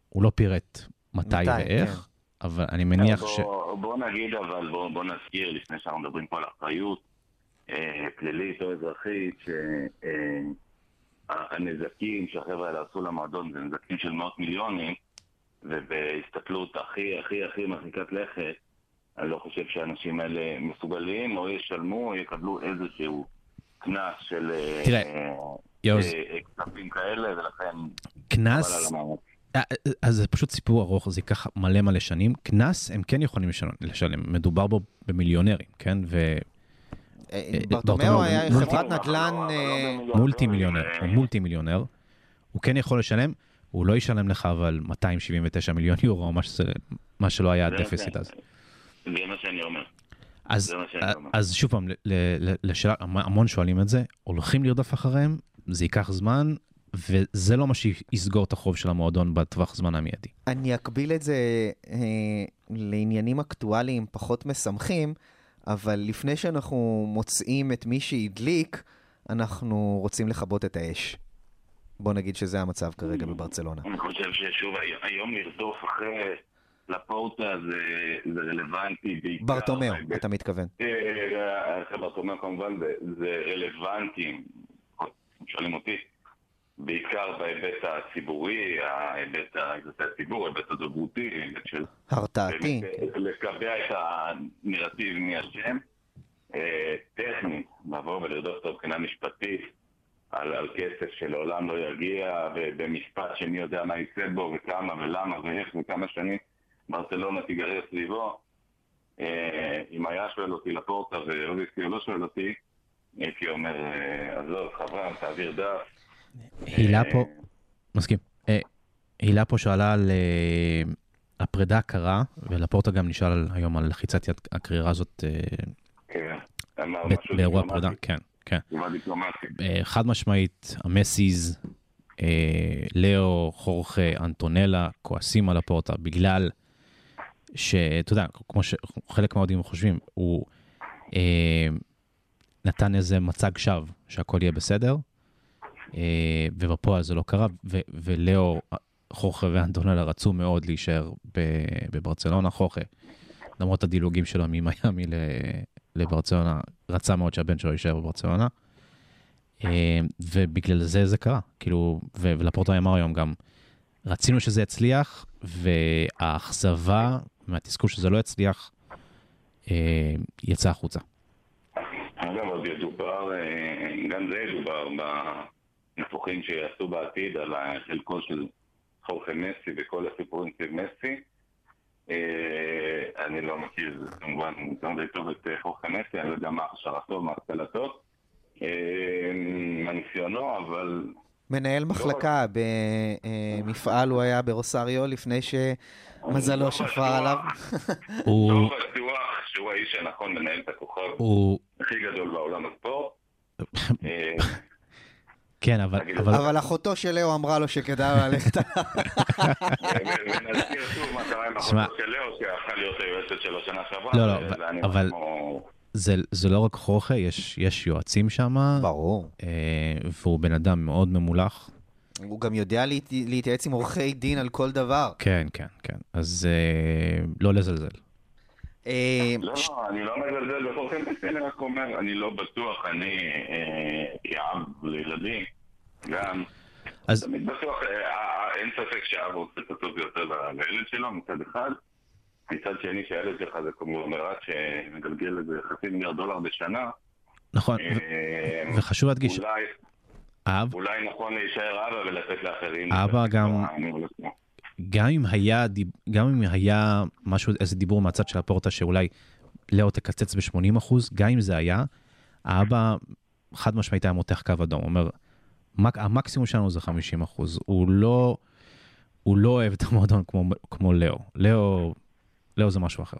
הוא לא פירט מתי, מתי, ואיך, כן. אבל אני מניח בוא, ש... בוא נגיד, אבל בוא, בוא נזכיר, לפני שאנחנו מדברים פה על אחריות אה, פלילית או אזרחית, שהנזקים שהחבר'ה האלה עשו למועדון זה נזקים של מאות מיליונים, ובהסתכלות הכי הכי הכי מרחיקת לכת, אני לא חושב שהאנשים האלה מסוגלים או ישלמו או יקבלו איזשהו קנס של אה, אה. אה, כספים כאלה, ולכן קנס, אז זה פשוט סיפור ארוך, זה ייקח מלא מלא שנים. קנס הם כן יכולים לשלם. מדובר בו במיליונרים, כן? ו... ברטומיאו היה חברת נדל"ן... לא- לא אה, במיליון מולטי. מיליונר, הוא מולטי מיליונר, הוא כן יכול לשלם, הוא לא ישלם לך אבל 279 מיליון יורו, מה, שלא היה הדפיסיט אז. זה מה שאני אומר. אז. אז שוב פעם, ל- ל- לשאלה, המון שואלים את זה, הולכים לרדוף אחריהם, זה ייקח זמן, וזה לא מה שיסגור את החוב של המועדון בטווח זמן המיידי. אני אקביל את זה אה, לעניינים אקטואליים פחות משמחים, אבל לפני שאנחנו מוצאים את מי שהדליק, אנחנו רוצים לכבות את האש. בוא נגיד שזה המצב כרגע בברצלונה. אני חושב ששוב, הי- היום לרדוף אחרי לפורטה זה, זה רלוונטי בעיקר. ברטומיאו, אתה מתכוון. אה, אחרי ברטומיאו כמובן זה, זה רלוונטי, שואלים אותי, בעיקר בהיבט הציבורי, ההיבט הציבור, ההיבט הדוברותי, ההיבט של הרתעתי. לקבע את הנרטיב מי אשם. אה, טכנית, לבוא ולרדוף אותו מבחינה משפטית על, על כסף שלעולם לא יגיע, ובמשפט שמי יודע מה יצא בו, וכמה ולמה ואיך וכמה שנים ברצלונה תיגרר סביבו. אה, אם היה שואל אותי לפורטה ואוביסקי לא שואל אותי, הייתי אומר, אה, עזוב, חברה, תעביר דף. הילה אה, פה, מסכים, הילה פה שאלה על הפרידה הקרה, ולפורטה גם נשאל היום על לחיצת יד הקרירה הזאת כן, אמר ב- משהו באירוע הפרידה, כן, כן. חד משמעית, המסיז, לאו, חורכה, אנטונלה, כועסים על הפורטה בגלל שאתה יודע, כמו שחלק מהאוהדים חושבים, הוא אה, נתן איזה מצג שווא שהכל יהיה בסדר, אה, ובפועל זה לא קרה, ולאו, חורכה ואנטונלה רצו מאוד להישאר בברצלונה, חורכה, למרות הדילוגים שלו ממיאמי לברצלונה, רצה מאוד שהבן שלו יישאר בברצלונה. אה, ובגלל זה זה קרה, כאילו, ולפורטו אמר היום גם, רצינו שזה יצליח, והאכזבה מהתסכול שזה לא יצליח, אה, יצא החוצה. אגב, עוד ידובר, אה, גם זה ידובר, ב... אנחנו הניתוחים שיעשו בעתיד על חלקו של חורכה מסי וכל הסיפורים סביב מסי. אה, אני לא מכיר כמובן יותר מדי טוב את חורכה מסי, אני לא יודע מה הכשרתו, מה השכלתו, מה ניסיונו, אבל מנהל מחלקה במפעל הוא היה ברוסריו לפני שמזלו שפר עליו. הוא, לא בטוח שהוא האיש הנכון לנהל את הכוכב הכי גדול בעולם הספורט. אה, כן, אבל, אבל, אבל אחותו של לאו אמרה לו שכדאי ללכת. ונזכיר שוב מה קרה עם שמע. אחותו של לאו, שהפכה להיות היועצת שלו שנה שעברה. לא, לא, אבל- כמו- זה, זה לא רק חורכה, יש, יש יועצים שם, ברור. אה, והוא בן אדם מאוד ממולח. הוא גם יודע להת- להתייעץ עם עורכי דין על כל דבר. כן, כן, כן. אז אה, לא לזלזל. אה, לא, ש- לא, אני לא מזלזל בחורכים מסי, אני רק אומר, אני לא בטוח, אני אה, כאב לילדים, גם, אז תמיד בטוח, אה, אה, אין ספק שאב רוצה את הטוב ביותר לילד שלו מצד אחד, מצד שני שהילד שלך זה קונגלומרט שמגלגל איזה חצי מיליארד דולר בשנה, נכון, אה, וחשוב להדגיש, אולי, אב, אולי נכון להישאר אבא ולתת לאחרים. אבא גם-. גם אם היה, גם אם היה משהו, איזה דיבור מהצד של הפורטה שאולי לאו תקצץ ב-80 אחוז, גם אם זה היה, האבא חד משמעית היה מותח קו אדום, הוא אומר, "מק- המקסימום שלנו זה 50 אחוז, הוא לא, הוא לא אוהב את המועדון כמו, כמו לאו, לאו, לאו זה משהו אחר.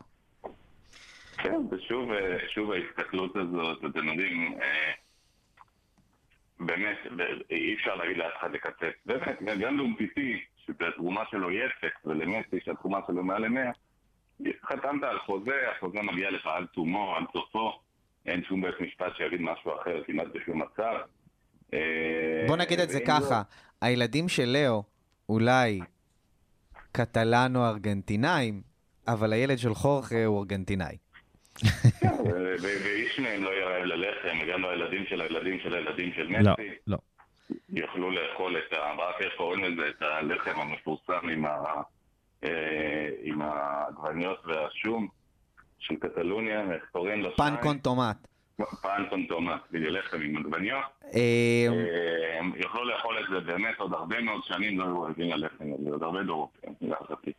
כן, ושוב אה, שוב ההסתכלות הזאת, אתם יודעים, אה, באמת, אי אפשר להגיד לאף אחד לקצץ. באמת, גם לאומטיטי, שהתרומה שלו היא אפס, ולמסי שהתרומה שלו מעל למאה, חתמת על חוזה, החוזה מגיע לך עד תומו, עד סופו, אין שום בית משפט שיגיד משהו אחר כמעט בשום מצב. אה, בוא נגיד את זה ככה, הילדים של לאו אולי קטלנו ארגנטינאים, אבל הילד של חורכה הוא ארגנטינאי. ו- ואיש מהם לא יהיה רעב ללחם, וגם לא הילדים של הילדים של הילדים של מסי. לא, לא. יוכלו לאכול את ה... רק איך קוראים לזה? את הלחם המפורסם עם, ה... אה, עם העגבניות והשום של קטלוניה, איך קוראים לו? פן? קונטומט. פן קונטומט, לחם עם עגבניות. אה, אה, יוכלו לאכול את זה באמת עוד הרבה מאוד שנים, לא היו רעבים ללחם עוד הרבה דורות, כן, להערכתי.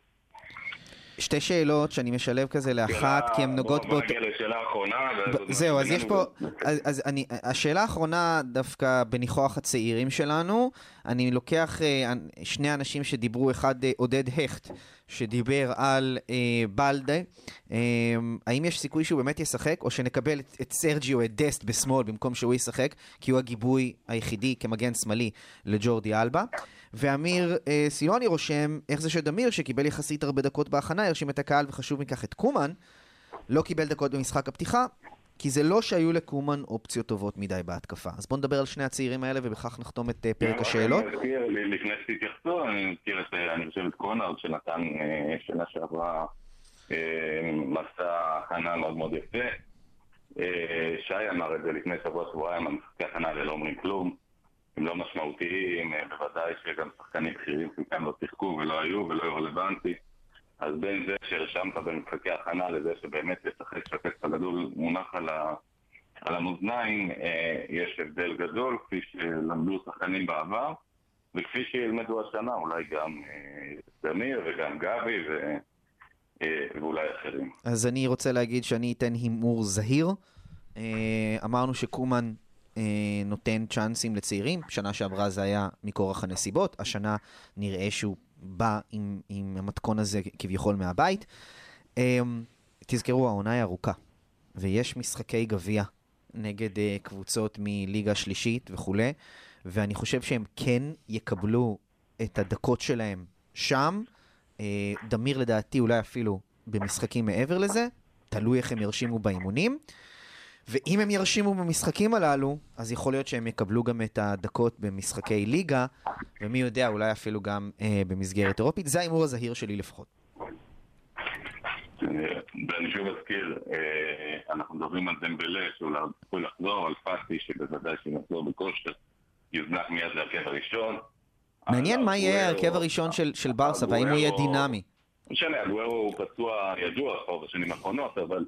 שתי שאלות שאני משלב כזה לאחת, כי הן נוגעות בוא- בוא באותו... נגיע לשאלה האחרונה. ב- זהו, אז יש פה, אז, אז אני, השאלה האחרונה דווקא בניחוח הצעירים שלנו, אני לוקח אה, שני אנשים שדיברו, אחד אה, עודד הכט, שדיבר על אה, בלדה, אה, האם יש סיכוי שהוא באמת ישחק, או שנקבל את, את סרג'יו, את דסט בשמאל, במקום שהוא ישחק, כי הוא הגיבוי היחידי כמגן שמאלי לג'ורדי אלבה, ואמיר אה, סילוני רושם, איך זה שדמיר, שקיבל יחסית הרבה דקות בהכנה, הרשים את הקהל, וחשוב מכך את קומן, לא קיבל דקות במשחק הפתיחה, כי זה לא שהיו לקומן אופציות טובות מדי בהתקפה. אז בואו נדבר על שני הצעירים האלה ובכך נחתום את אה, פרק השאלות. מזכיר, ל- לפני שתתייחסו, אני מזכיר את, אה, אני חושב את קונרד שנתן אה, שנה שעברה מסע הכנה מאוד מאוד יפה. שי אמר את זה לפני שבוע שבועיים, המשחקי הכנה האלה לא אומרים כלום. הם לא משמעותיים, אה, בוודאי שגם שחקנים בכירים חלקם לא שיחקו ולא היו ולא היו רלוונטי. אז בין זה שהרשמת במשחקי הכנה לזה שבאמת לשחק שהטקסט הגדול מונח על, ה, על המאזניים, אה, יש הבדל גדול, כפי שלמדו שחקנים בעבר, וכפי שילמדו השנה, אולי גם אה, וגם גבי ו, אה, ואולי אחרים. אז אני רוצה להגיד שאני אתן הימור זהיר. אה, אמרנו שקומן אה, נותן צ'אנסים לצעירים, שנה שעברה זה היה מכורח הנסיבות, השנה נראה שהוא בא עם, עם המתכון הזה כביכול מהבית. אה, תזכרו, העונה היא ארוכה, ויש משחקי גביע נגד אה, קבוצות מליגה שלישית וכולי, ואני חושב שהם כן יקבלו את הדקות שלהם שם. אה, דמיר לדעתי אולי אפילו במשחקים מעבר לזה, תלוי איך הם ירשימו באימונים. ואם הם ירשימו במשחקים הללו, אז יכול להיות שהם יקבלו גם את הדקות במשחקי ליגה, ומי יודע, אולי אפילו גם אה, במסגרת אירופית. זה ההימור הזהיר שלי לפחות. אה, ואני שוב אזכיר, אה, אנחנו מדברים על דמבלה עוד צפוי לחזור, על פאסי שבוודאי שיחזור בכושר, יוזנח מיד להרכב הראשון. מעניין מה יהיה ההרכב הראשון של, ברסה, והאם הוא יהיה דינמי. לא משנה, אגוארו הוא פצוע ידוע כבר בשנים האחרונות, אבל...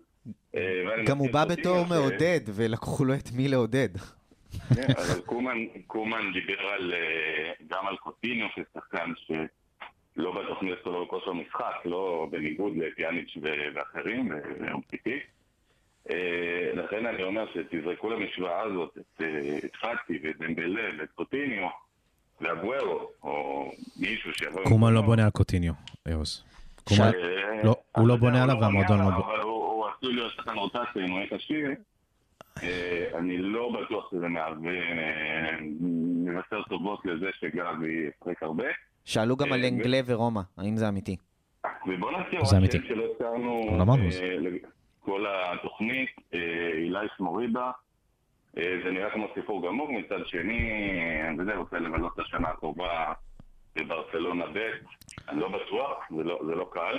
אה, גם הוא בא בתור מעודד, ולקחו לו את מי לעודד. כן, אבל קומן, קומן דיבר על, אה, גם על קוטיניו כשחקן שלא בתוכנית שלו בכושר משחק, לא בניגוד לפיאניץ' ואחרים, ואומפיטי. אה, לכן אני אומר שתזרקו למשוואה הזאת את פאטי ואת דמבלה ואת קוטיניו ואבוארו, או מישהו שיבוא... קומן לא. בונה על קוטיניו, אה, לא, הוא לא בונה עליו הוא לא והמועדון לא בונה. עשוי להיות שחקן רוטציה אם הוא יהיה כשיר. אה, אני לא בטוח שזה מהווה אה, מבשר טובות לזה שגבי ישחק הרבה. שאלו גם על אה, אנגלה ורומא, האם זה אמיתי? ובוא נזכיר אמיתי. שם שלא הזכרנו אבל אמרנו אה, את זה. לג- כל התוכנית, אה, אילי שמוריבה, אה, זה נראה כמו סיפור גמור, מצד שני, אה, אתה יודע, רוצה לבלות את השנה הקרובה בברצלונה ב', אני לא בטוח, זה לא, זה לא קל.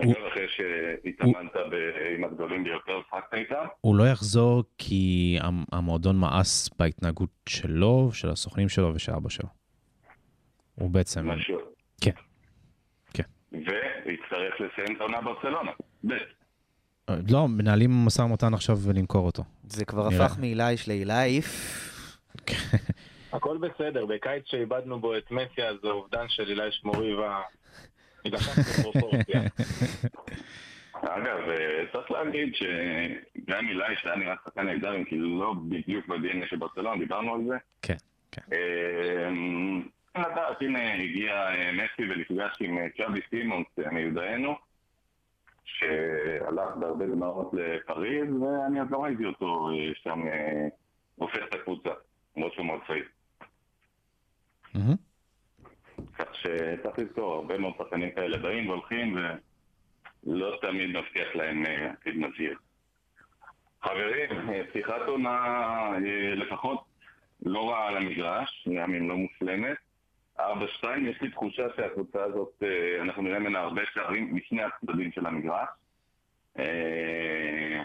אגב, אחרי שהתאמנת ב- עם הגדולים ביותר, שחקת איתם. הוא לא יחזור כי המ- המועדון מאס בהתנהגות שלו, של הסוכנים שלו ושל אבא שלו. הוא בעצם, משהו. כן, כן. ויצטרך לסיים את העונה ברצלונה. ב'. אה, לא, מנהלים משא ומתן עכשיו ולמכור אותו. זה כבר נראה. הפך מאילייש לאילייף. הכל בסדר, בקיץ שאיבדנו בו את מסי, אז זה אובדן של אילי שמוריבה. בפרופורציה. אגב, אה, צריך להגיד שגם אילי שהיה נראה שחקן נהדר, אם כי לא בדיוק ב-DNA של ברצלונה, דיברנו על זה. כן, כן. אה, לדעת, הנה הגיע אה, מסי ונפגש עם צ'אבי סימונס מיודענו, שהלך בהרבה גמרות לפריז, ואני עוד לא ראיתי אותו שם הופך את הקבוצה, למרות שהוא מאוד צעיר. כך שצריך לזכור, הרבה מאוד שחקנים כאלה באים והולכים ולא תמיד מבטיח להם אה, עתיד מזהיר. חברים, אה, פתיחת עונה אה, לפחות לא רעה על המגרש, גם אם לא מושלמת. 4-2, יש לי תחושה שהקבוצה הזאת, אנחנו נראה ממנה הרבה שערים משני הצדדים של המגרש.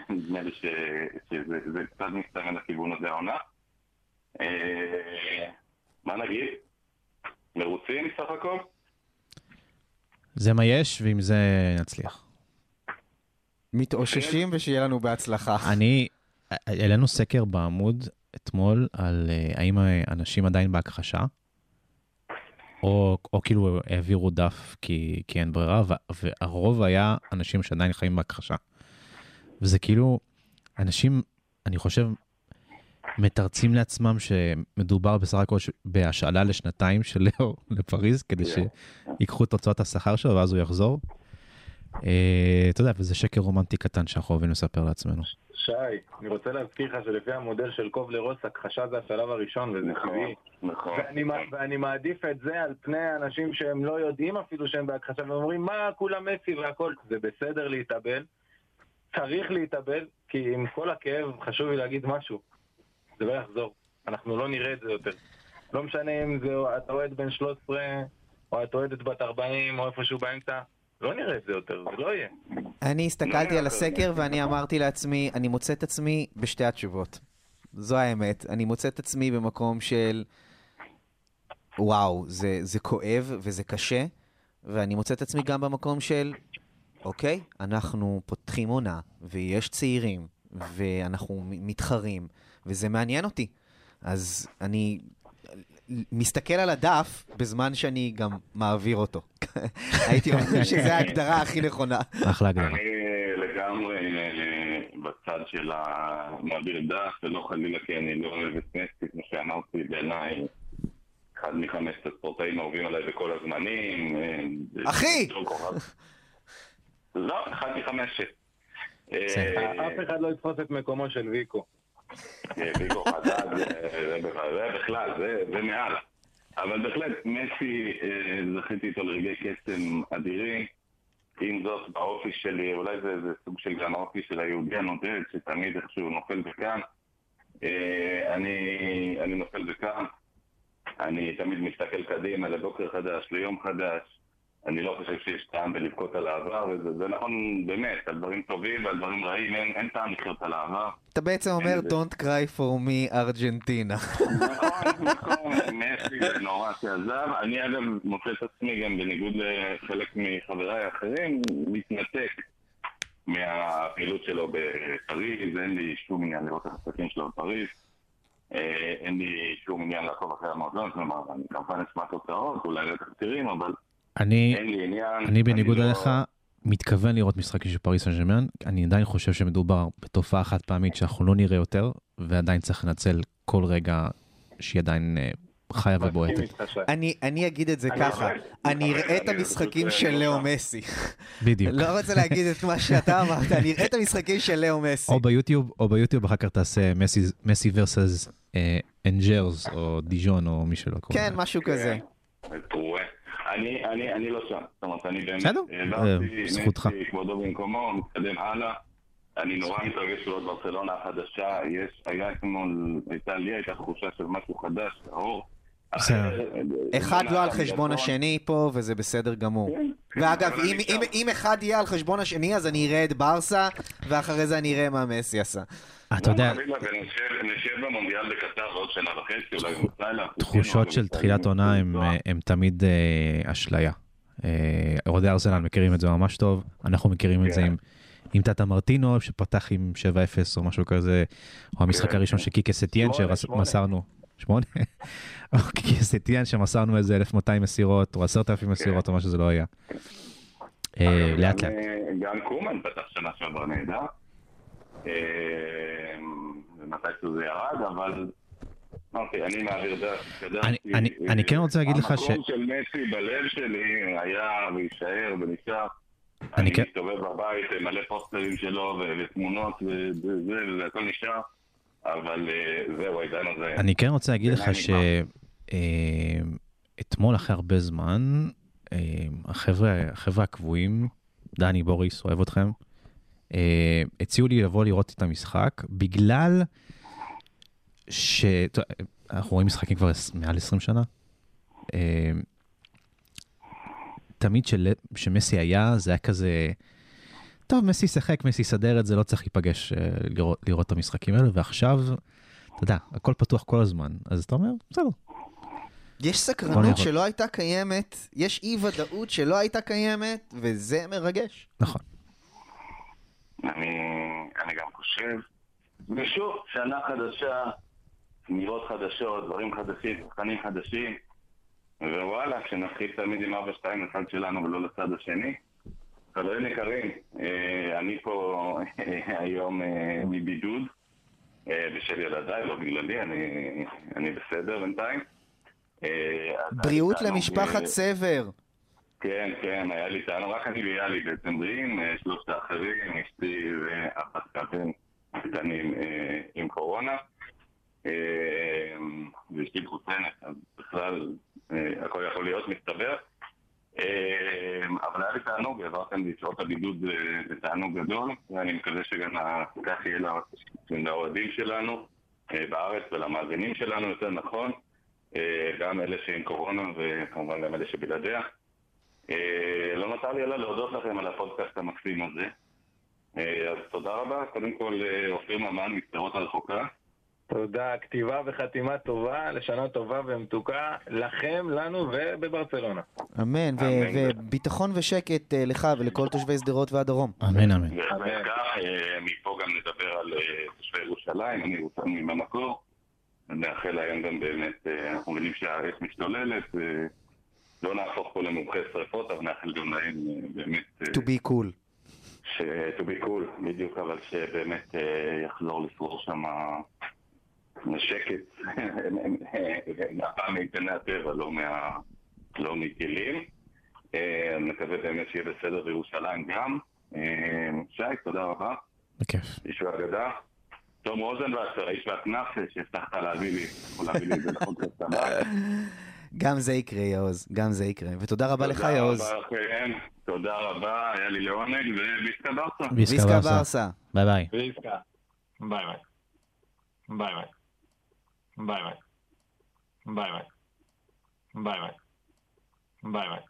נדמה לי שזה זה קצת מסתמן לכיוון הזה העונה. מה נגיד? מרוצים סך הכל? זה מה יש, ועם זה נצליח. מתאוששים ושיהיה לנו בהצלחה. אני, העלינו סקר בעמוד אתמול על אה, האם אנשים עדיין בהכחשה, או, או כאילו העבירו דף כי, כי אין ברירה, והרוב היה אנשים שעדיין חיים בהכחשה. וזה כאילו, אנשים, אני חושב, מתרצים לעצמם שמדובר בסך הכל בהשאלה לשנתיים של לאו לפריז, כדי שיקחו את תוצאות השכר שלו ואז הוא יחזור. אה, אתה יודע, וזה שקר רומנטי קטן שאנחנו אוהבים לספר לעצמנו. שי, אני רוצה להזכיר לך שלפי המודל של קוב לרוס, הכחשה זה השלב הראשון וזה טבעי. נכון. ואני, מע- ואני מעדיף את זה על פני אנשים שהם לא יודעים אפילו שהם בהכחשה ואומרים מה כולם מסי והכל, זה בסדר להתאבל, צריך להתאבל, כי עם כל הכאב חשוב לי להגיד משהו, זה לא יחזור, אנחנו לא נראה את זה יותר. לא משנה אם זה אוהד בן 13 או את אוהדת בת 40 או איפשהו באמצע, לא נראה את זה יותר, זה לא יהיה. אני לא הסתכלתי על הסקר ואני אמרתי לעצמי, אני מוצא את עצמי בשתי התשובות. זו האמת. אני מוצא את עצמי במקום של, וואו, זה, זה כואב וזה קשה, ואני מוצא את עצמי גם במקום של, אוקיי, אנחנו פותחים עונה, ויש צעירים, ואנחנו מתחרים, וזה מעניין אותי. אז אני מסתכל על הדף בזמן שאני גם מעביר אותו. הייתי אומר שזו ההגדרה הכי נכונה. אחלה הגדרה. אני לגמרי אה, בצד של המעביר דף, ולא חלילה כי אני לא אוהב את מסי, כמו שאמרתי, בעיניי אחד מחמשת הספורטאים האהובים עליי בכל הזמנים. אה, אחי! לא. לא, אחד מחמשת. אה. אף אחד לא יתפוס את מקומו של ויקו. אה, ויקו חדד, זה- בכלל- זה מעל. אבל בהחלט, מסי, אה, זכיתי איתו לרגעי קסם אדירים. עם זאת, באופי שלי, אולי זה, זה סוג של גם האופי של היהודי הנודד, שתמיד איכשהו נופל וכאן. אה, אני, אני נופל וכאן. אני תמיד מסתכל קדימה לבוקר חדש, ליום חדש. אני לא חושב שיש טעם בלבכות על העבר, וזה זה נכון באמת, על דברים טובים ועל דברים רעים, אין, אין טעם לחיות על העבר. אתה בעצם אומר. Don't cry for me, ארגנטינה. נכון, נכון, מסי זה נורא שעזב. אני אגב מוצא את עצמי גם בניגוד לחלק מחבריי האחרים, מתנתק מהפעילות שלו בפריז, אין לי שום עניין לראות את המשחקים שלו בפריז. אה, אין לי שום עניין לעקוב אחרי המועדון, כלומר, אני כמובן אשמע תוצאות, אולי לתקצירים, אבל אני, אין לי עניין. אני בניגוד לא- אליך, מתכוון לראות משחקים של פריס סן ג'רמן, אני עדיין חושב שמדובר בתופעה חד פעמית שאנחנו לא נראה יותר, ועדיין צריך לנצל כל רגע שהיא עדיין אה, חיה ובועטת. אני, אני אגיד את זה אני ככה, אני אראה את המשחקים של אה, לאו לא. מסי. בדיוק. לא רוצה להגיד את מה שאתה אמרת, אני אראה את המשחקים של לאו מסי. או ביוטיוב, או ביוטיוב אחר כך תעשה מסי, versus אנג'רס, או דיז'ון, או מי שלא קורא. כן, משהו כזה. אני, אני, אני לא שם, זאת אומרת, אני באמת, בסדר, אה, זכותך. כבודו במקומו, מתקדם הלאה. אני נורא מתרגש לראות ברצלונה החדשה, יש, היה אתמול, הייתה לי הייתה תחושה של משהו חדש, טהור. בסדר. אחד לא על. חשבון השני פה, וזה בסדר גמור. כן, כן, ואגב. אם אחד יהיה על חשבון השני, אז אני אראה את ברסה, ואחרי זה אני אראה מה מסי עשה. אתה יודע, ונשב נשב במונדיאל בקטר עוד שנה וחצי, אולי גם. תחושות של תחילת עונה הם, אה, תמיד אה, אשליה. אה, אוהדי ארסנל מכירים את זה ממש טוב, אנחנו מכירים את זה כן. עם, עם טאטה מרטינו שפתח עם 7-0 או משהו כזה, או המשחק כן. הראשון של קיקה סטיאן. שמסרנו, שמונה? או קיקה סטיאן שמסרנו איזה 1200 מסירות או 10,000 מסירות או מה שזה לא היה. אה, לאט לאט. גם קומן פתח שנה שעברה נהדר. אה, ומתישהו זה ירד, אבל... אמרתי, אני מעביר דרך, התקדמתי. אני- אני- כן רוצה להגיד לך ש- המקום של מסי בלב שלי היה ויישאר ונשאר. אני כן- מסתובב בבית, מלא פוסטרים שלו ותמונות וזה, והכל נשאר. אבל אה, זהו, העידן הזה. אני כן רוצה להגיד לך בעיניי שאתמול אחרי הרבה זמן, אה, החבר'ה החבר'ה הקבועים, דני בוריס, אוהב אתכם, אה, הציעו לי לבוא לראות את המשחק, בגלל שאנחנו רואים משחקים כבר מעל 20 שנה. אה, תמיד של- שמסי היה, זה היה כזה, טוב, מסי שיחק, מסי יסדר את זה, לא צריך להיפגש אה, לראות, לראות את המשחקים האלה, ועכשיו, אתה יודע, הכל פתוח כל הזמן, אז אתה אומר, בסדר. יש סקרנות. שלא הייתה קיימת, יש אי ודאות שלא הייתה קיימת, וזה מרגש. נכון. אני, אני גם חושב, ושוב, שנה חדשה, תמירות חדשות, דברים חדשים, שחקנים חדשים, ווואלה, כשנתחיל תמיד עם 4-2 לצד שלנו ולא לצד השני. חברים יקרים, אה, אני פה היום אה, מבידוד, אה, בשל ילדיי, לא בגללי, אני, אני בסדר בינתיים. אה, בריאות למשפחת אה, סבר. כן, כן, היה לי טענו, רק אני ויאלי בעצם בריאים, אה, שלושת האחרים, אשתי ואחת כלבים קטנים אה, עם קורונה. אה, ואשתי מחוסנת, אז בכלל הכל יכול להיות, מסתבר. אבל היה לי תענוג, העברתם לי שעות הבידוד בתענוג גדול, ואני מקווה שגם כך יהיה לאוהדים שלנו בארץ ולמאזינים שלנו, יותר נכון. גם אלה שעם קורונה וכמובן גם אלה שבלעדיה. אה, לא נותר לי אלא להודות לכם על הפודקאסט המקסים הזה. אה, אז תודה רבה, קודם כל אה, אופיר ממן משדרות הרחוקה. תודה, כתיבה וחתימה טובה, לשנה טובה ומתוקה, לכם, לנו ובברצלונה. אמן. וביטחון ושקט לך ולכל תושבי שדרות והדרום. אמן אמן. בהחלט כך, אה, מפה גם נדבר על תושבי ירושלים, אני ירושלמי במקור. נאחל להם גם באמת, אנחנו מבינים שהאש משתוללת, לא נהפוך פה למומחי שרפות, אבל נאחל גם להם אה, באמת... אה, To be cool. ש... to be cool, בדיוק, אבל שבאמת אה, יחזור לשרור שם שקט, הפעם מאיתני הטבע, לא, מה... לא. אה, אני מקווה באמת שיהיה בסדר בירושלים גם. אה, שי, תודה רבה, בכיף. איש ואגדה. תום רוזנבסר, האיש והכנף שהבטחת להביא לי, יכול להביא לי את זה לפודקאסט הבא. גם זה יקרה, יעוז, גם זה יקרה. ותודה רבה לך, תודה יעוז. רבה לכם, תודה רבה, היה לי לעונג, וויסקה בארסה. ויסקה בארסה. ביי ביי. ביי. ביי ביי. ביי ביי. ביי ביי. ביי ביי. ביי ביי.